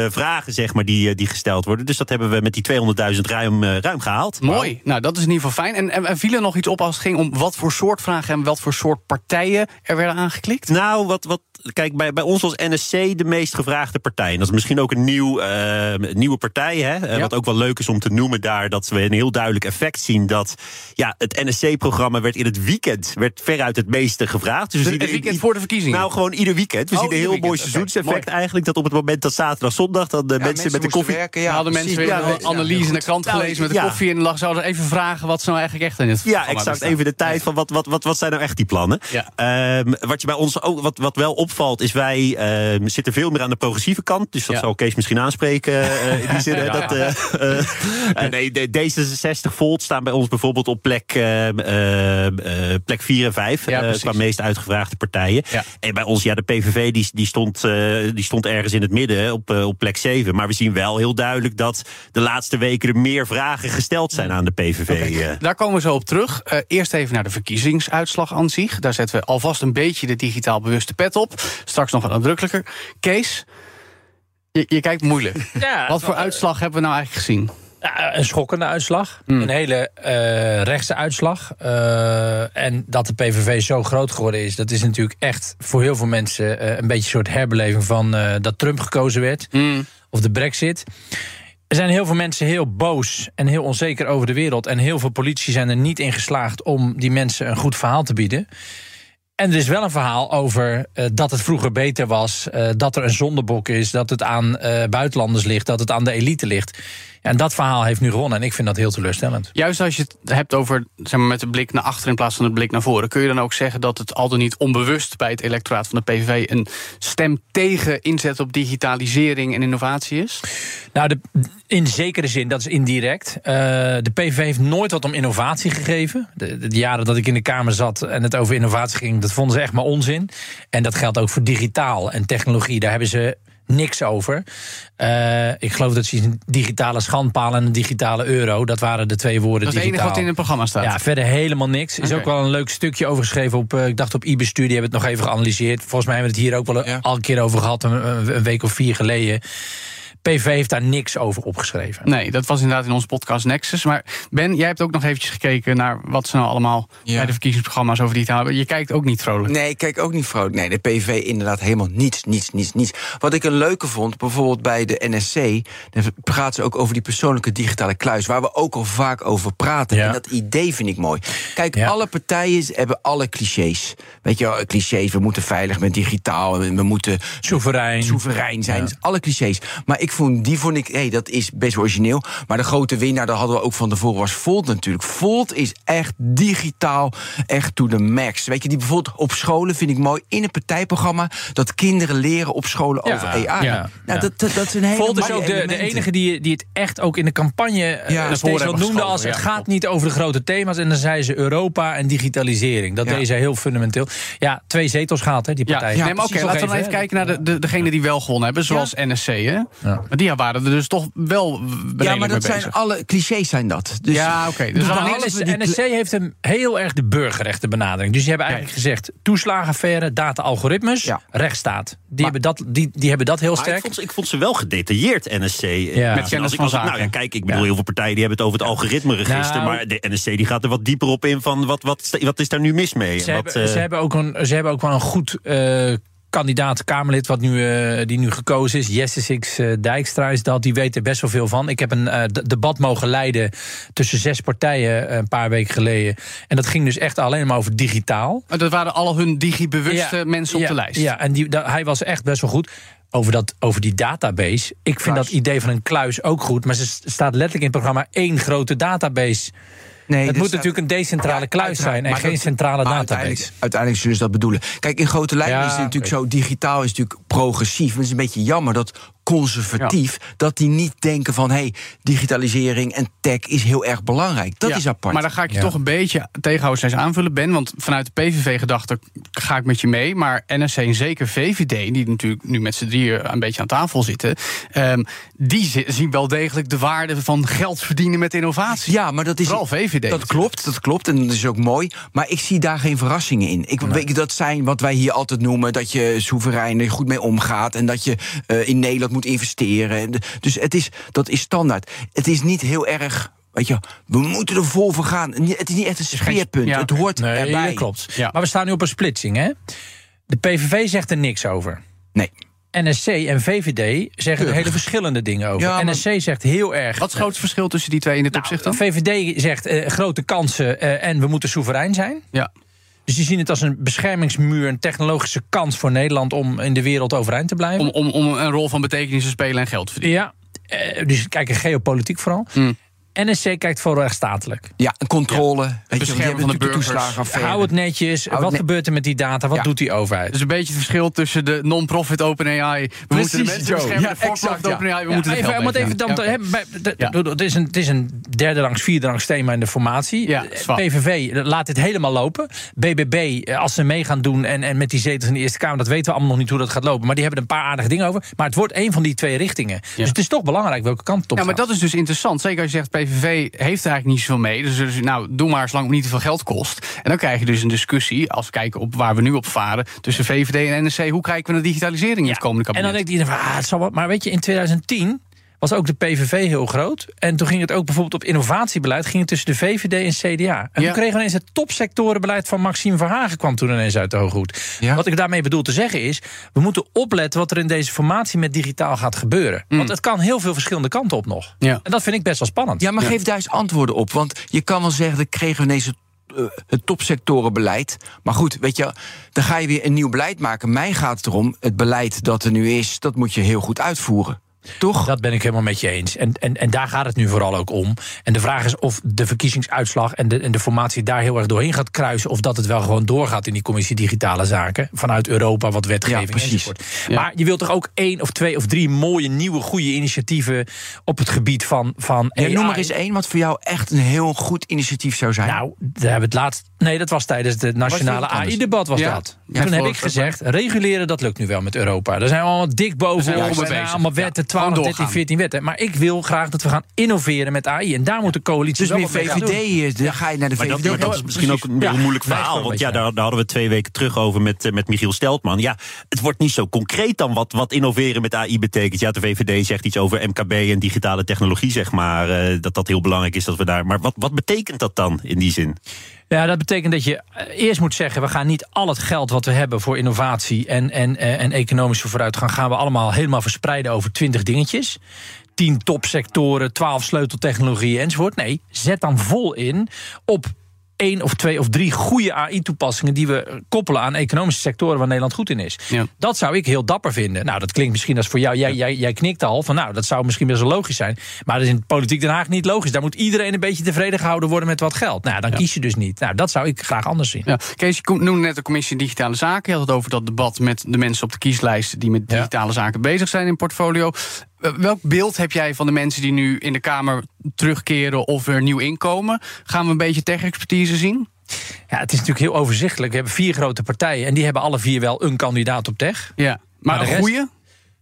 100.000 vragen, zeg maar, die, die gesteld worden. Dus dat hebben we met die 200.000 ruim, ruim gehaald. Mooi. Nou, dat is in ieder geval fijn. En, en, en viel er nog iets op als het ging om wat voor soort vragen en wat voor soort partijen er werden aangeklikt? Nou, wat, wat, kijk, bij, bij ons was NSC de meest gevraagde partij. En dat is misschien ook een nieuw, uh, nieuwe partij. Hè? Eh, wat ook wel leuk is om te noemen daar. Dat we een heel duidelijk effect zien. Dat ja, het NSC-programma werd in het weekend werd veruit het meeste gevraagd. Dus het weekend voor de verkiezingen? Nou, gewoon ieder weekend. We oh, zien een heel mooi seizoenseffect eigenlijk. Dat op het moment dat zaterdag, zondag... dan de mensen, mensen, met de koffie... Werken, ja, hadden mensen weer een analyse in de krant nou, gelezen met de koffie... en lag zouden even vragen wat ze nou eigenlijk echt in het Ja, exact. Even de tijd van wat, wat, wat, wat zijn nou echt die plannen. Um, wat je bij ons ook... Wat, wat wel opvalt is wij uh, zitten veel meer aan de progressieve kant. Dus dat ja. zal Kees misschien aanspreken uh, in die zin. Ja, dat, uh, nee, de D66 Volt staan bij ons bijvoorbeeld op plek, plek 4 en 5. qua meest uitgevraagde partijen. En bij ons, ja, de PVV die, die, stond, die stond ergens in het midden op, op plek 7. Maar we zien wel heel duidelijk dat de laatste weken er meer vragen gesteld zijn aan de PVV. Okay. Daar komen we zo op terug. eerst even naar de verkiezingsuitslag aan zich. Daar zetten we alvast een beetje de digitaal bewuste pet op. Straks nog een nadrukkelijker. Kees, je, je kijkt moeilijk. Ja, Wat voor uitslag hebben we nou eigenlijk gezien? Ja, een schokkende uitslag. Hmm. Een hele uh, rechtse uitslag. Uh, en dat de PVV zo groot geworden is, dat is natuurlijk echt voor heel veel mensen uh, een beetje een soort herbeleving van dat Trump gekozen werd. Hmm. Of de Brexit. Er zijn heel veel mensen heel boos en heel onzeker over de wereld. En heel veel politici zijn er niet in geslaagd om die mensen een goed verhaal te bieden. En er is wel een verhaal over uh, dat het vroeger beter was, uh, dat er een zondebok is, dat het aan uh, buitenlanders ligt, dat het aan de elite ligt. En dat verhaal heeft nu gewonnen en ik vind dat heel teleurstellend. Juist als je het hebt over zeg maar, met de blik naar achter in plaats van de blik naar voren... kun je dan ook zeggen dat het al dan niet onbewust bij het electoraat van de PVV... een stem tegen inzet op digitalisering en innovatie is? Nou, de, in zekere zin, dat is indirect. Uh, de PVV heeft nooit wat om innovatie gegeven. De, de, jaren dat ik in de Kamer zat en het over innovatie ging... dat vonden ze echt maar onzin. En dat geldt ook voor digitaal en technologie. Daar hebben ze niks over. Uh, ik geloof dat ze een digitale schandpaal en een digitale euro. Dat waren de twee woorden. Dat is het enige wat in het programma staat. Ja, verder helemaal niks. Is ook wel een leuk stukje over geschreven op. Uh, ik dacht op e-bestuur, die hebben het nog even geanalyseerd. Volgens mij hebben we het hier ook wel ja. al een keer over gehad, een, een week of vier geleden. PV heeft daar niks over opgeschreven. Nee, dat was inderdaad in onze podcast Nexus. Maar Ben, jij hebt ook nog eventjes gekeken naar wat ze nou allemaal bij de verkiezingsprogramma's over die hebben. Je kijkt ook niet vrolijk. Nee, ik kijk ook niet vrolijk. Nee, de PV inderdaad helemaal niets, niets, niets, niets. Wat ik een leuke vond, bijvoorbeeld bij de NSC, dan praten ze ook over die persoonlijke digitale kluis, waar we ook al vaak over praten. En dat idee vind ik mooi. Kijk, alle partijen hebben alle clichés. Weet je, clichés, we moeten veilig met digitaal, we moeten soeverein, soeverein zijn. Dus alle clichés. Maar ik vond, die vond ik, hey, dat is best origineel. Maar de grote winnaar, dat hadden we ook van tevoren, was Volt natuurlijk. Volt is echt digitaal, echt to the max. Weet je, die bijvoorbeeld op scholen vind ik mooi in een partijprogramma dat kinderen leren op scholen over AI. Ja, nou, Dat, dat, dat is een hele Volt is ook de, de, enige die, die het echt ook in de campagne ja, uh, steeds wel noemde als het gaat niet over de grote thema's. En dan zei ze Europa en digitalisering. Dat deed zij heel fundamenteel. Ja, twee zetels gaat, hè, die partij. Ja, nee, maar oké, laten we even kijken naar de, de, degene die wel gewonnen hebben, zoals NSC. Hè? Maar die waren er dus toch wel Ja, maar dat zijn alle clichés zijn dat. Dus ja, oké. Okay. Dus NSC, NSC heeft hem heel erg de burgerrechten benadering. Dus die hebben eigenlijk gezegd toeslagenaffaire, data-algoritmes, ja. rechtsstaat. Die, hebben dat, die, die hebben dat heel sterk. Ik vond, ik vond, ze wel gedetailleerd, NSC. Ja. Met kennis van zaken. Nou ja, kijk, ik bedoel, heel veel partijen die hebben het over het algoritmeregister. Nou, maar de NSC die gaat er wat dieper op in van wat, wat, wat is daar nu mis mee? Ze, wat, hebben, uh, ze hebben, ook een, ze hebben ook wel een goed... Uh, kandidaat Kamerlid wat nu, uh, die nu gekozen is, Jesse Six uh, Dijkstra is dat, die weet er best wel veel van. Ik heb een uh, debat mogen leiden tussen zes partijen een paar weken geleden. En dat ging dus echt alleen maar over digitaal. Maar dat waren al hun digibewuste ja, mensen op ja, de lijst. Ja, en die, hij was echt best wel goed over, dat, over die database. Ik vind dat idee van een kluis ook goed. Maar ze staat letterlijk in het programma één grote database. Nee, het moet natuurlijk een decentrale kluis zijn en geen centrale database. Uiteindelijk, uiteindelijk, zullen ze dat bedoelen. Kijk, in grote lijnen is het natuurlijk zo: digitaal is natuurlijk progressief. Het is een beetje jammer dat conservatief, dat die niet denken van hé, hey, digitalisering en tech is heel erg belangrijk. Dat is apart. Maar dan ga ik je toch een beetje tegenhouden aanvullen, Ben. Want vanuit de PVV-gedachte ga ik met je mee. Maar NSC en zeker VVD, die natuurlijk nu met z'n drieën een beetje aan tafel zitten, um, die zien wel degelijk de waarde van geld verdienen met innovatie. Ja, maar dat is. Vooral VVD. Dat klopt, dat klopt. En dat is ook mooi. Maar ik zie daar geen verrassingen in. Ik weet dat zijn wat wij hier altijd noemen: dat je soeverein er goed mee omgaat. En dat je uh, in Nederland moet investeren. Dus het is, dat is standaard. Het is niet heel erg Weet je, we moeten er vol voor gaan. Het is niet echt een speerpunt. Het hoort nee, erbij. klopt. Ja. Maar we staan nu op een splitsing, hè? De PVV zegt er niks over. Nee. NSC en VVD zeggen er hele verschillende dingen over. Ja, NSC zegt heel erg. Wat is het grootste verschil tussen die twee in dit nou, opzicht dan? VVD zegt uh, grote kansen uh, en we moeten soeverein zijn. Ja. Dus die zien het als een beschermingsmuur, een technologische kans voor Nederland om in de wereld overeind te blijven. Om, om, om een rol van betekenis te spelen en geld te verdienen. Ja, uh, dus kijken geopolitiek vooral. Mm. NSC kijkt voor rechtsstatelijk. Ja, controle. Ja. Weet van de burgers. Hou het netjes. wat gebeurt er met die data? Wat doet die overheid? Dus een beetje het verschil tussen de non-profit OpenAI. We Precies, moeten de mensen beschermen. Ja, de for-profit OpenAI. We moeten even, geld even dan het, is een, het is een derde rangs, vierde rangs thema in de formatie. PVV laat dit helemaal lopen. BBB, eh, als ze mee gaan doen en, en met die zetels in de Eerste Kamer... dat weten we allemaal nog niet hoe dat gaat lopen. Maar die hebben een paar aardige dingen over. Maar het wordt één van die twee richtingen. Dus het is toch belangrijk welke kant het op Ja, maar dat is dus interessant. Zeker als je zegt... PVV heeft er eigenlijk niet zoveel mee. Dus, dus nou, doe maar zolang het niet te veel geld kost. En dan krijg je dus een discussie, als we kijken op waar we nu op varen... tussen VVD en NSC, hoe kijken we naar digitalisering in het komende kabinet? En dan denkt iedereen van, ah, het zal wat. Maar weet je, in 2010 was ook de PVV heel groot. En toen ging het ook bijvoorbeeld op innovatiebeleid... ging het tussen de VVD en CDA. En toen kregen we ineens het topsectorenbeleid van Maxime Verhagen... kwam toen ineens uit de hooghoed. Wat ik daarmee bedoel te zeggen is... we moeten opletten wat er in deze formatie met digitaal gaat gebeuren. Mm. Want het kan heel veel verschillende kanten op nog. Ja. En dat vind ik best wel spannend. Ja, maar geef daar eens antwoorden op. Want je kan wel zeggen, dat kregen we ineens het uh, het topsectorenbeleid. Maar goed, weet je, dan ga je weer een nieuw beleid maken. Mij gaat het erom, het beleid dat er nu is, dat moet je heel goed uitvoeren. Toch? Dat ben ik helemaal met je eens. En, en, en daar gaat het nu vooral ook om. En de vraag is of de verkiezingsuitslag en de, en de formatie daar heel erg doorheen gaat kruisen. Of dat het wel gewoon doorgaat in die commissie digitale zaken. Vanuit Europa, wat wetgeving ja, precies. Ja. Maar je wilt toch ook één of twee of drie mooie, nieuwe, goede initiatieven op het gebied van. van ja, noem maar eens één wat voor jou echt een heel goed initiatief zou zijn. Nou, daar hebben we het laatst. Nee, dat was tijdens het nationale AI-debat. was dat. Toen heb ik gezegd: reguleren, dat lukt nu wel met Europa. Daar zijn we allemaal dik boven. Er zijn allemaal wetten 12, 13, 14 wetten. Maar ik wil graag dat we gaan innoveren met AI. En daar moet de coalitie dus meer VVD, dan ga je naar de VVD. Dat, dat, is misschien ook een heel moeilijk verhaal. Want ja, daar, daar, hadden we twee weken terug over met, eh, met Michiel Steltman. Ja, het wordt niet zo concreet dan wat, wat innoveren met AI betekent. Ja, de VVD zegt iets over MKB en digitale technologie, zeg maar. Uh, dat dat heel belangrijk is dat we daar. Maar wat, wat betekent dat dan in die zin? Ja, dat betekent dat je eh, eerst moet zeggen: we gaan niet al het geld wat we hebben voor innovatie en, en, eh, en economische vooruitgang, gaan we allemaal helemaal verspreiden over twintig dingetjes. Tien topsectoren, twaalf sleuteltechnologieën enzovoort. Nee, zet dan vol in op één of twee of drie goede AI-toepassingen die we koppelen aan economische sectoren waar Nederland goed in is. Ja. Dat zou ik heel dapper vinden. Nou, dat klinkt misschien als voor jou. Jij, jij, jij knikt al van nou, dat zou misschien best wel logisch zijn. Maar dat is in politiek Den Haag niet logisch. Daar moet iedereen een beetje tevreden gehouden worden met wat geld. Nou, dan kies je dus niet. Nou, dat zou ik graag anders zien. Ja. Kees, je noemde net de commissie Digitale Zaken. Je had het over dat debat met de mensen op de kieslijst die met digitale zaken bezig zijn in portfolio. Welk beeld heb jij van de mensen die nu in de Kamer terugkeren of er nieuw inkomen? Gaan we een beetje tech-expertise zien? Ja, het is natuurlijk heel overzichtelijk. We hebben vier grote partijen en die hebben alle vier wel een kandidaat op tech. Ja, maar, maar een goede?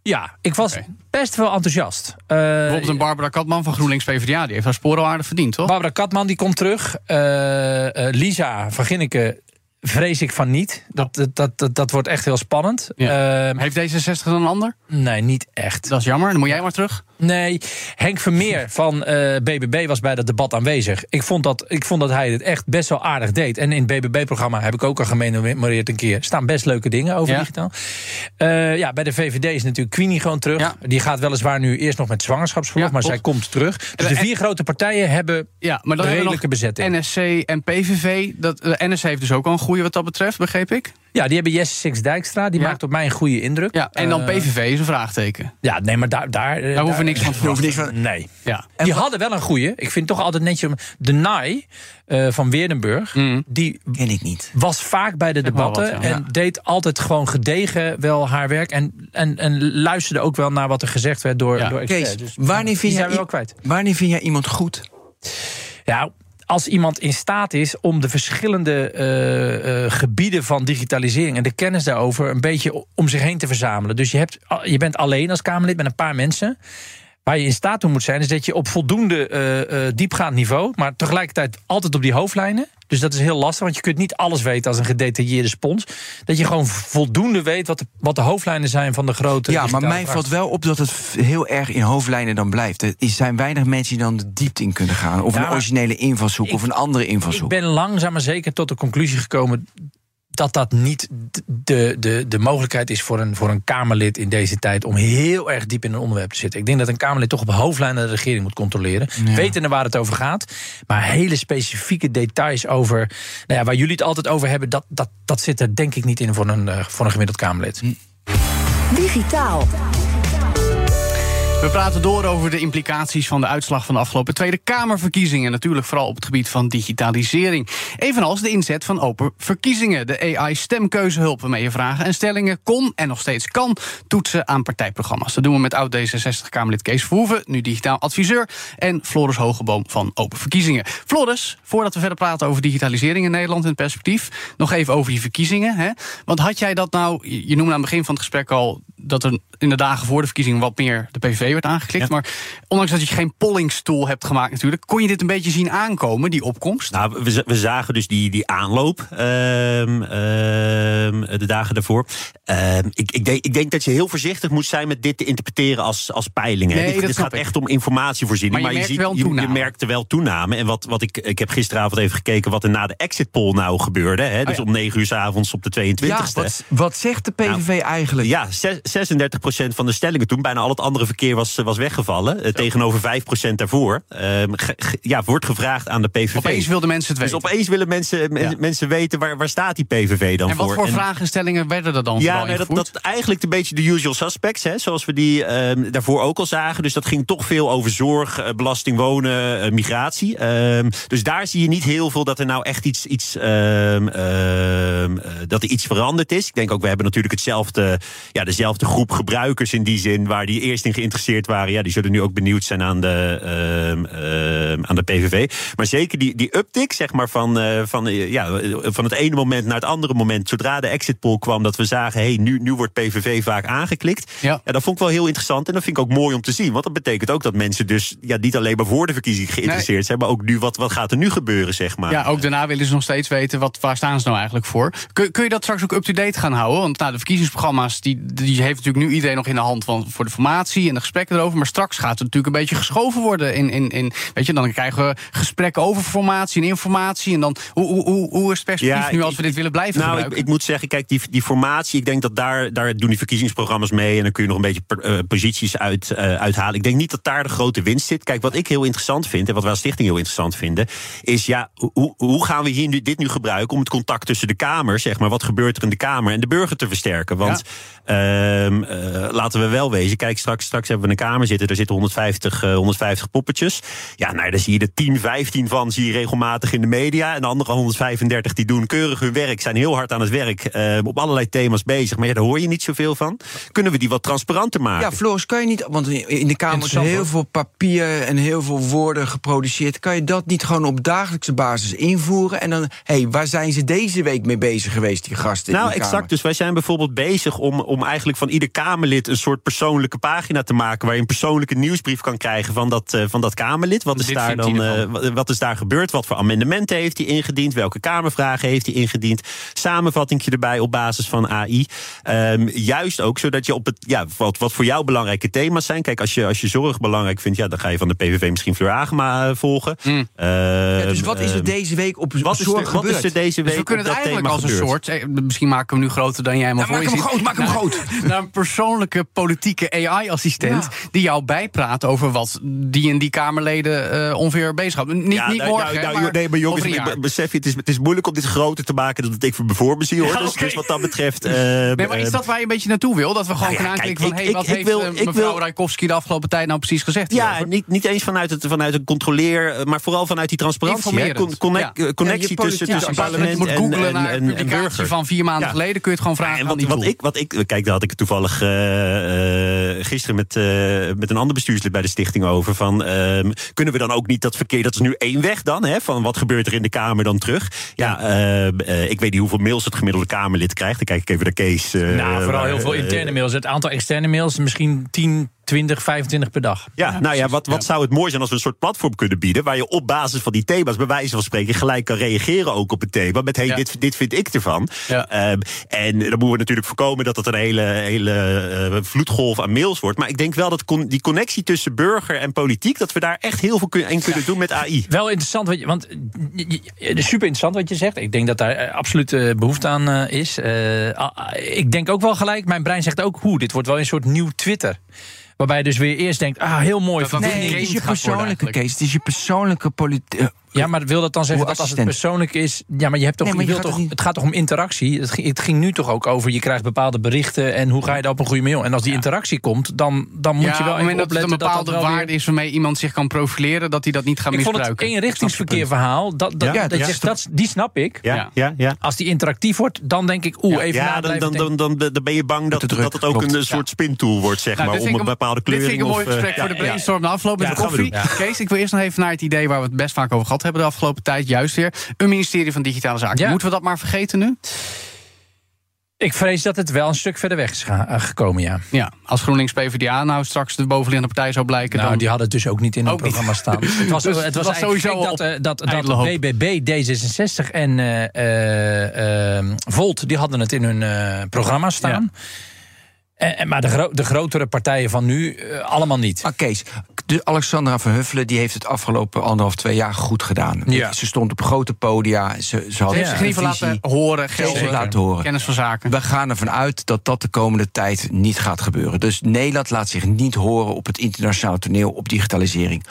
Ja, ik was best wel enthousiast. Uh, Bijvoorbeeld een Barbara Katman van GroenLinks PvdA, die heeft haar sporen aardig verdiend, toch? Barbara Katman die komt terug. Uh, uh, Lisa van Ginneke Vrees ik van niet. Dat, dat, dat, dat wordt echt heel spannend. Ja. Uh, Heeft D66 dan een ander? Nee, niet echt. Dat is jammer. Dan moet jij maar terug. Nee, Henk Vermeer [LAUGHS] van uh, eh, BBB was bij dat debat aanwezig. Ik vond, dat, ik vond dat hij het echt best wel aardig deed. En in het BBB-programma heb ik ook al gememoreerd een keer. staan best leuke dingen over digitaal. Uh, ja, bij de VVD is natuurlijk Queenie gewoon terug. Ja. Die gaat weliswaar nu eerst nog met zwangerschapsverlof, maar zij komt terug. Dus de vier grote partijen hebben ja, maar dan redelijke bezetting. NSC en PVV. Dat, de NSC heeft dus ook al een goede goede wat dat betreft, begreep ik. Ja, die hebben Jesse Six Dijkstra. Die maakt op mij een goede indruk. Ja, en dan uh, PVV is een vraagteken. Ja, nee, maar daar... Daar, daar hoeven we niks van te verwachten. Nee. Ja. Die hadden wel een goede. Ik vind toch altijd netjes... De Nai uh, van Weerdenburg, mm. die ken ik niet. was vaak bij de debatten... Wat, ja. en deed altijd gewoon gedegen wel haar werk... En, en, en luisterde ook wel naar wat er gezegd werd door, ja. door experts. Dus wanneer, vind jij, wel kwijt. wanneer vind jij iemand goed? Ja, als iemand in staat is om de verschillende uh, uh, gebieden van digitalisering en de kennis daarover een beetje om zich heen te verzamelen. Dus je, hebt, je bent alleen als Kamerlid met een paar mensen. Waar je in staat toe moet zijn, is dat je op voldoende uh, diepgaand niveau, maar tegelijkertijd altijd op die hoofdlijnen. Dus dat is heel lastig, want je kunt niet alles weten als een gedetailleerde spons. Dat je gewoon voldoende weet wat de, wat de hoofdlijnen zijn van de grote. Ja, maar mij valt wel op dat het heel erg in hoofdlijnen dan blijft. Er zijn weinig mensen die dan de diepte in kunnen gaan. Of ja, een originele invalshoek of een andere invalshoek. Ik ben langzaam maar zeker tot de conclusie gekomen dat dat niet de, de, de mogelijkheid is voor een, voor een Kamerlid in deze tijd om heel erg diep in een onderwerp te zitten. Ik denk dat een Kamerlid toch op hoofdlijnen de regering moet controleren. Ja. Wetende waar het over gaat. Maar hele specifieke details over. Nou ja, waar jullie het altijd over hebben, dat, dat, dat zit er denk ik niet in voor een, uh, voor een gemiddeld Kamerlid. Digitaal. We praten door over de implicaties van de uitslag van de afgelopen Tweede Kamerverkiezingen. Natuurlijk vooral op het gebied van digitalisering. Evenals de inzet van open verkiezingen. De AI-stemkeuzehulp waarmee je vragen en stellingen kon en nog steeds kan toetsen aan partijprogramma's. Dat doen we met oud-D66-Kamerlid Kees Verhoeven, nu digitaal adviseur. En Floris Hogeboom van Open Verkiezingen. Floris, voordat we verder praten over digitalisering in Nederland in perspectief, nog even over die verkiezingen. Hè? Want had jij dat nou, je noemde aan het begin van het gesprek al dat er in de dagen voor de verkiezingen wat meer de PVV werd aangeklikt. Maar ondanks dat je geen pollingstoel hebt gemaakt natuurlijk... kon je dit een beetje zien aankomen, die opkomst? Nou, we, we zagen dus die, die aanloop uh, uh, de dagen daarvoor. Uh, ik, ik, denk, ik denk dat je heel voorzichtig moet zijn met dit te interpreteren als, als peilingen. Nee, dit, dit gaat ik. echt om informatievoorziening. Maar je, maar je, ziet, je, je, merkt er wel toename. En wat, wat ik, ik heb gisteravond even gekeken wat er na de exit poll nou gebeurde. Hè, dus oh ja. om negen uur s avonds op de 22e. Ja, wat, wat zegt de PVV nou, eigenlijk? Ja, 36% van de stellingen toen. Bijna al het andere verkeer was, was weggevallen. Uh, tegenover 5% daarvoor. Ge, ja, wordt gevraagd aan de PVV. Opeens wilden mensen het dus weten. Dus opeens willen mensen, men, mensen weten waar, waar staat die PVV dan voor. En wat voor vragenstellingen werden er dan Ja, nee, dat, dat eigenlijk een beetje de usual suspects. Hè, zoals we die uh, daarvoor ook al zagen. Dus dat ging toch veel over zorg, uh, belasting, wonen, uh, migratie. Ehm, dus daar zie je niet heel veel dat er nou echt iets... iets ehm, ehm, dat er iets veranderd is. Ik denk ook, we hebben natuurlijk hetzelfde, ja, dezelfde groep gebruikers in die zin... waar die eerst in geïnteresseerd waren. Ja, die zullen nu ook benieuwd zijn aan de, uh, aan de PVV. Maar zeker die, die uptick, zeg maar, van, uh, van, uh, ja, van het ene moment naar het andere moment. Zodra de exit poll kwam, dat we zagen: hé, hey, nu, nu wordt PVV vaak aangeklikt. Ja. ja. dat vond ik wel heel interessant. En dat vind ik ook mooi om te zien. Want dat betekent ook dat mensen dus ja, niet alleen maar voor de verkiezing geïnteresseerd nee. zijn, maar ook nu wat, wat gaat er nu gebeuren, zeg maar. Ja, ook daarna willen ze nog steeds weten wat, waar staan ze nou eigenlijk voor. Kun, kun je dat straks ook up-to-date gaan houden? Want nou, de verkiezingsprogramma's, die, die heeft natuurlijk nu iedereen nog in de hand van, voor de formatie en de gesprekken erover. Maar straks gaat het natuurlijk een beetje geschoven worden. In, in, in, weet je, dan krijgen we gesprekken over formatie en informatie. En dan, hoe, hoe, hoe is het perspectief ja, nu als ik, we dit willen blijven nou, gebruiken? Ik, ik, moet zeggen, kijk, die, die formatie, ik denk dat daar, daar doen die verkiezingsprogramma's mee. En dan kun je nog een beetje per, uh, posities uit, uh, uithalen. Ik denk niet dat daar de grote winst zit. Kijk, wat ik heel interessant vind, en wat wij als stichting heel interessant vinden, is ja, hoe, hoe gaan we hier nu, dit nu gebruiken om het contact tussen de Kamer, zeg maar, wat gebeurt er in de Kamer en de burger te versterken? Want ja. uh, laten we wel wezen, kijk, straks, straks hebben we een Kamer zitten, er zitten 150, 150 poppetjes. Ja, nou, daar zie je er 10, 15 van, zie je regelmatig in de media. En de andere 135 die doen keurig hun werk, zijn heel hard aan het werk, uh, op allerlei thema's bezig. Maar ja, daar hoor je niet zoveel van. Kunnen we die wat transparanter maken? Ja, Floris, kan je niet, want in de Kamer is heel veel papier en heel veel woorden geproduceerd. Kan je dat niet gewoon op dagelijkse basis invoeren? En dan, hé, hey, waar zijn ze deze week mee bezig geweest, die gasten? Nou, exact. Kamer? Dus wij zijn bijvoorbeeld bezig om, om eigenlijk van ieder Kamerlid een soort persoonlijke pagina te maken. Waar je een persoonlijke nieuwsbrief kan krijgen van dat, uh, van dat Kamerlid. Wat is, daar dan, uh, wat is daar gebeurd? Wat voor amendementen heeft hij ingediend? Welke Kamervragen heeft hij ingediend? Samenvattingje erbij op basis van AI. Um, juist ook zodat je op het, ja, wat, wat voor jou belangrijke thema's zijn. Kijk, als je, als je zorg belangrijk vindt, ja, dan ga je van de PVV misschien Fleur Agema uh, volgen. Mm. ja, dus wat is er deze week op wat zorg is er, Wat is er deze week dus we kunnen het eigenlijk als een soort, misschien maken we hem nu groter dan jij maar ja, maak hem groot, maak hem [LAUGHS] groot. Naar een persoonlijke politieke AI-assistent. Die jou bijpraat over wat die en die Kamerleden uh, ongeveer bezighouden. Niet, ja, niet nou, morgen, nou, nou, Nee, maar jongens, ik besef je, het is, het is moeilijk om dit groter te maken dan dat ik voor me zie, hoor. dus, dus, wat dat betreft... Uh, nee, maar is dat waar je een beetje naartoe wil? Dat we gewoon kunnen aanklikken van, hé, hey, wat ik, heeft wil, mevrouw Rijkowski de afgelopen tijd nou precies gezegd? Ja, niet, niet eens vanuit, het, vanuit een controleer, maar vooral vanuit die transparantie. Connectie tussen, tussen parlement en, en, en, en burger. van vier maanden geleden kun je het gewoon vragen en wat, ik, wat ik, kijk, daar had ik toevallig gisteren met, met een ander bestuurslid bij de stichting over. Van, ehm, kunnen we dan ook niet dat verkeer, dat is nu één weg dan, hè, van wat gebeurt er in de Kamer dan terug? Ja, ehm, ik weet niet hoeveel mails het gemiddelde Kamerlid krijgt. Dan kijk ik even naar Kees. nou, vooral heel veel interne mails. Het aantal externe mails misschien 10, 20, 25 per dag. Ja, nou ja, wat, wat zou het mooi zijn als we een soort platform kunnen bieden... waar je op basis van die thema's, bij wijze van spreken... gelijk kan reageren ook op het thema. Met, hey, dit, dit vind ik ervan. Ja. Ehm, en dan moeten we natuurlijk voorkomen dat het een hele, hele uh, vloedgolf aan mails wordt. Maar ik denk wel dat die connectie tussen burger en politiek... dat we daar echt heel veel in kunnen doen met AI. Wel interessant, wat je, want super interessant wat je zegt. Ik denk dat daar eh, absoluut uh, behoefte aan is. ik denk ook wel gelijk, mijn brein zegt ook... hoe, dit wordt wel een soort nieuw Twitter. Waarbij je dus weer eerst denkt, ah, heel mooi. nee, het is je persoonlijke case. Het is je persoonlijke politiek ja, maar wil dat dan zeggen dat als het persoonlijk is. Ja, maar je hebt toch. Nee, je wilt toch het gaat toch om interactie? Het ging, het ging, nu toch ook over. Je krijgt bepaalde berichten en hoe ga je dat op een goede mail? En als die interactie komt, dan, dan moet je wel. Op het moment dat het een bepaalde dat waarde is waarmee iemand zich kan profileren, dat hij dat niet gaat ik misbruiken. Ik vond het eenrichtingsverkeer verhaal. Dat, dat, ja, dat, dat, die snap ik. Ja, ja, ja. Als die interactief wordt, dan denk ik, oeh, even. Ja, dan, dan, dan, dan, ben je bang dat, dat het ook een soort spintool wordt, zeg nou, maar. Om een bepaalde kleur. Dit vind ik een mooi gesprek voor de brainstorm de met de koffie. Kees, ik wil eerst nog even naar het idee waar we het best vaak over gehad hebben de afgelopen tijd juist weer een ministerie van Digitale Zaken. Moeten we dat maar vergeten nu? Ik vrees dat het wel een stuk verder weg is eh, gekomen, ja. Ja, als GroenLinks PvdA nou straks de bovenliggende partij zou blijken... Nou, die hadden het dus ook niet in het programma staan. [LAUGHS] het was, dus het was, sowieso dat, uh, dat, dat BBB, D66 en uh, Volt... die hadden het in hun programma staan... Ja. En, maar de, de, grotere partijen van nu uh, allemaal niet. Ah, Kees, de Alexandra van Huffelen die heeft het afgelopen anderhalf, twee jaar goed gedaan. Ja. Ze stond op grote podia. Ze, ze had zich geval laten horen, geld laten horen. Kennis van zaken. We gaan ervan uit dat dat de komende tijd niet gaat gebeuren. Dus Nederland laat zich niet horen op het internationaal toneel op digitalisering.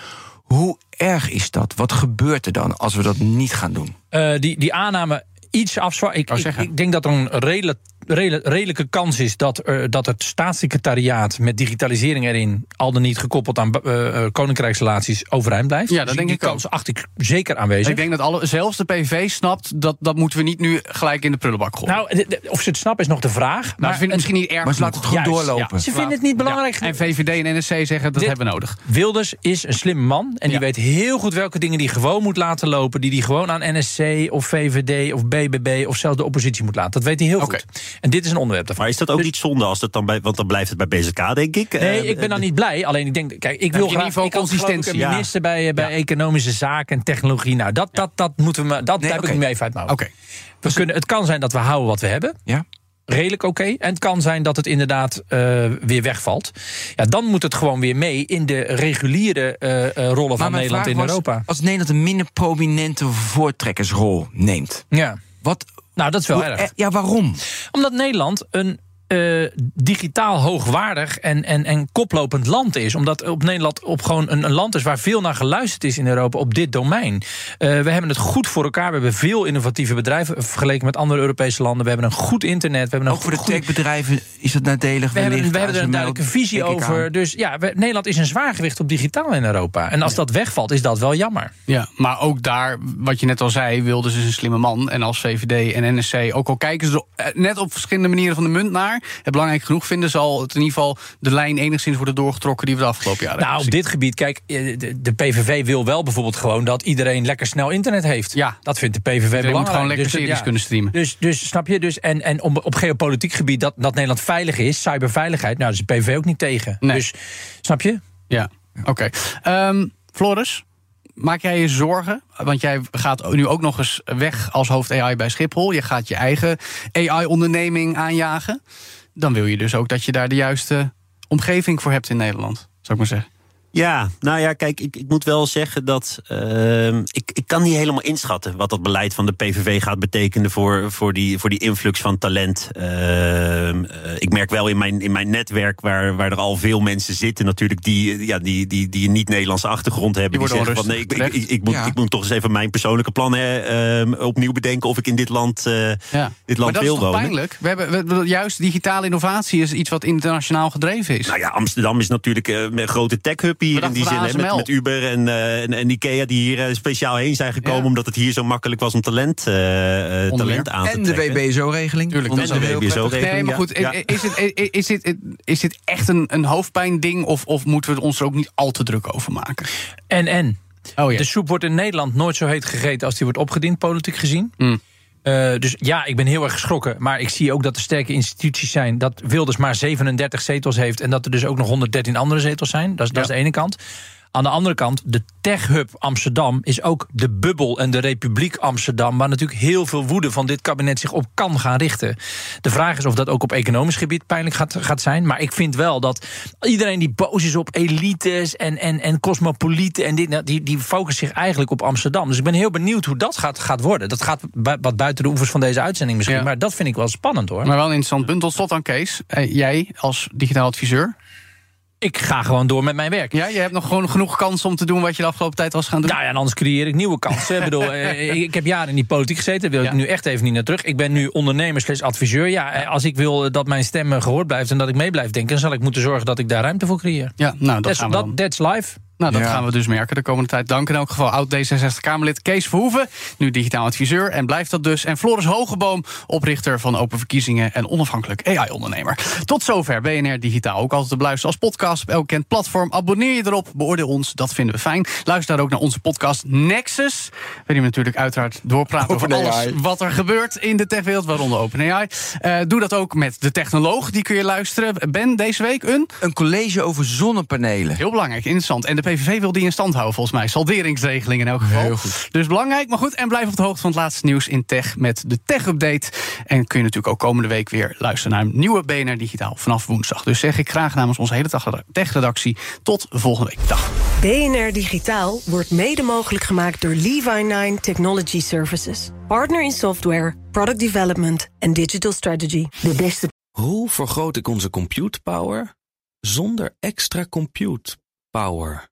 Hoe erg is dat? Wat gebeurt er dan als we dat niet gaan doen? Uh, die, die aanname iets afzwakken. Ik, ik, ik, denk dat er een redelijk redelijke kans is dat, uh, dat het staatssecretariaat met digitalisering erin, al dan niet gekoppeld aan uh, koninkrijksrelaties, overeind blijft. Ja, dat dus denk die ik kans acht ik zeker aanwezig. Ik denk dat alle, zelfs de PV snapt dat dat moeten we niet nu gelijk in de prullenbak gooien. Nou, of ze het snappen is nog de vraag. Nou, maar ze vinden het misschien niet erg. Maar ze laten het goed doorlopen. Ze vinden het niet belangrijk. En VVD en NSC zeggen dat hebben we nodig. Wilders is een slimme man en die weet heel goed welke dingen die gewoon moet laten lopen, die die gewoon aan NSC of VVD of BBB of zelfs de oppositie moet laten. Dat weet hij heel goed. En dit is een onderwerp maar is dat ook dus- niet zonde als dat dan bij, want dan blijft het bij BZK, denk ik? Nee, eh, ik ben dan niet blij. Alleen ik denk, kijk, ik wil graag ik consistentie. een minister bij, eh, bij economische zaken en technologie. Nou, dat, dat, dat moeten we, dat heb ik nu even uit mijn Oké. We kunnen, het kan zijn dat we houden wat we hebben. Ja redelijk oké. En het kan zijn dat het inderdaad uh, weer wegvalt. Ja, dan moet het gewoon weer mee in de reguliere uh, rollen van Nederland in Europa. Als Nederland een minder prominente voortrekkersrol neemt. Ja. Wat, nou, dat is wel erg. Ja, waarom? Omdat Nederland een uh, digitaal hoogwaardig en, en, en koplopend land is. Omdat op Nederland op gewoon een, een, land is waar veel naar geluisterd is in Europa op dit domein. Uh, we hebben het goed voor elkaar. We hebben veel innovatieve bedrijven vergeleken met andere Europese landen. We hebben een goed internet. We hebben een Ook voor de techbedrijven is dat nadelig. We hebben, we hebben er een duidelijke visie over. Dus ja, Nederland is een zwaargewicht op digitaal in Europa. En als dat wegvalt, is dat wel jammer. Ja, maar ook daar, wat je net al zei, wilde ze een slimme man. En als VVD en NSC, ook al kijken ze er net op verschillende manieren van de munt naar het belangrijk genoeg vinden, zal het in ieder geval de lijn enigszins worden doorgetrokken die we de afgelopen jaren Nou, op dit gebied, kijk, eh, de, PVV wil wel bijvoorbeeld gewoon dat iedereen lekker snel internet heeft. Ja. Dat vindt de PVV belangrijk. moet gewoon lekker dus, series kunnen streamen. Dus, dus snap je, dus, en, en op, op geopolitiek gebied dat, dat Nederland veilig is, cyberveiligheid, nou, daar is de PVV ook niet tegen. Nee. Dus, snap je? Ja, oké. Okay. Um, Floris? Maak jij je zorgen? Want jij gaat nu ook nog eens weg als hoofd AI bij Schiphol. Je gaat je eigen AI-onderneming aanjagen. Dan wil je dus ook dat je daar de juiste omgeving voor hebt in Nederland, zou ik maar zeggen. Ja, nou ja, kijk, ik, ik moet wel zeggen dat uh, ik, ik kan niet helemaal inschatten wat dat beleid van de PVV gaat betekenen voor, voor, die, voor die influx van talent. Uh, ik merk wel in mijn, in mijn netwerk, waar, waar er al veel mensen zitten, natuurlijk, die, ja, die, die, die een niet-Nederlandse achtergrond hebben. Die, die zeggen van nee, ik, ik, ik, ik moet, ik moet toch eens even mijn persoonlijke plannen uh, opnieuw bedenken of ik in dit land, uh, ja. dit land wil wonen. Dat is pijnlijk. We hebben, we, juist digitale innovatie is iets wat internationaal gedreven is. Nou ja, Amsterdam is natuurlijk een grote tech-hub hier in die zin. Met, met, Uber en, uh, en, en, Ikea die hier uh, speciaal heen zijn gekomen... Ja. omdat het hier zo makkelijk was om talent, uh, talent aan te trekken. En de WBSO-regeling. Tuurlijk, en de WBSO-regeling. Nee, maar goed, ja. is, het, is, dit, is dit echt een, een hoofdpijnding... Of, of moeten we ons er ook niet al te druk over maken? En, en. Oh, ja. De soep wordt in Nederland nooit zo heet gegeten... als die wordt opgediend, politiek gezien. Mm. Uh, dus ja, ik ben heel erg geschrokken. Maar ik zie ook dat er sterke instituties zijn. Dat Wilders maar 37 zetels heeft. En dat er dus ook nog 113 andere zetels zijn. Dat is, ja. dat is de ene kant. Aan de andere kant, de tech-hub Amsterdam is ook de bubbel en de Republiek Amsterdam, waar natuurlijk heel veel woede van dit kabinet zich op kan gaan richten. De vraag is of dat ook op economisch gebied pijnlijk gaat, gaat zijn. Maar ik vind wel dat iedereen die boos is op elites en, en, en cosmopolieten en dit, die, die focust zich eigenlijk op Amsterdam. Dus ik ben heel benieuwd hoe dat gaat, gaat worden. Dat gaat wat buiten de oevers van deze uitzending misschien. Ja. Maar dat vind ik wel spannend hoor. Maar wel een interessant punt. Tot slot aan Kees. Eh, jij als digitaal adviseur ik ga gewoon door met mijn werk. Ja, je hebt nog gewoon genoeg kans om te doen wat je de afgelopen tijd was gaan doen. Nou ja, en anders creëer ik nieuwe kansen. ik [LAUGHS] bedoel, ik heb jaren in die politiek gezeten, daar wil ja. ik nu echt even niet naar terug. Ik ben nu ondernemer slash adviseur. Ja, als ik wil dat mijn stem gehoord blijft en dat ik mee blijf denken, dan zal ik moeten zorgen dat ik daar ruimte voor creëer. Ja, nou, dat, that's, dat, that's life. Nou, dat ja. gaan we dus merken de komende tijd. Dank in elk geval oud D66-Kamerlid Kees Verhoeven, nu digitaal adviseur en blijft dat dus. En Floris Hogeboom, oprichter van Open Verkiezingen en onafhankelijk AI-ondernemer. Tot zover BNR Digitaal. Ook altijd te beluisteren als podcast op elk kent platform. Abonneer je erop, beoordeel ons, dat vinden we fijn. Luister daar ook naar onze podcast Nexus, waarin we natuurlijk uiteraard doorpraten over alles wat er gebeurt in de techwereld, waaronder OpenAI. Uh, doe dat ook met de technoloog, die kun je luisteren. Ben, deze week een... Een college over zonnepanelen. Heel belangrijk, interessant. En de PVV wil die in stand houden, volgens mij. Salderingsregeling in elk geval. Heel goed. Dus belangrijk, maar goed. En blijf op de hoogte van het laatste nieuws in tech met de tech-update. En kun je natuurlijk ook komende week weer luisteren naar een nieuwe BNR Digitaal vanaf woensdag. Dus zeg ik graag namens onze hele tech-redactie tot volgende week. Dag. BNR Digitaal wordt mede mogelijk gemaakt door Levi9 Technology Services. Partner in software, product development en digital strategy. De beste. Hoe vergroot ik onze compute power zonder extra compute power?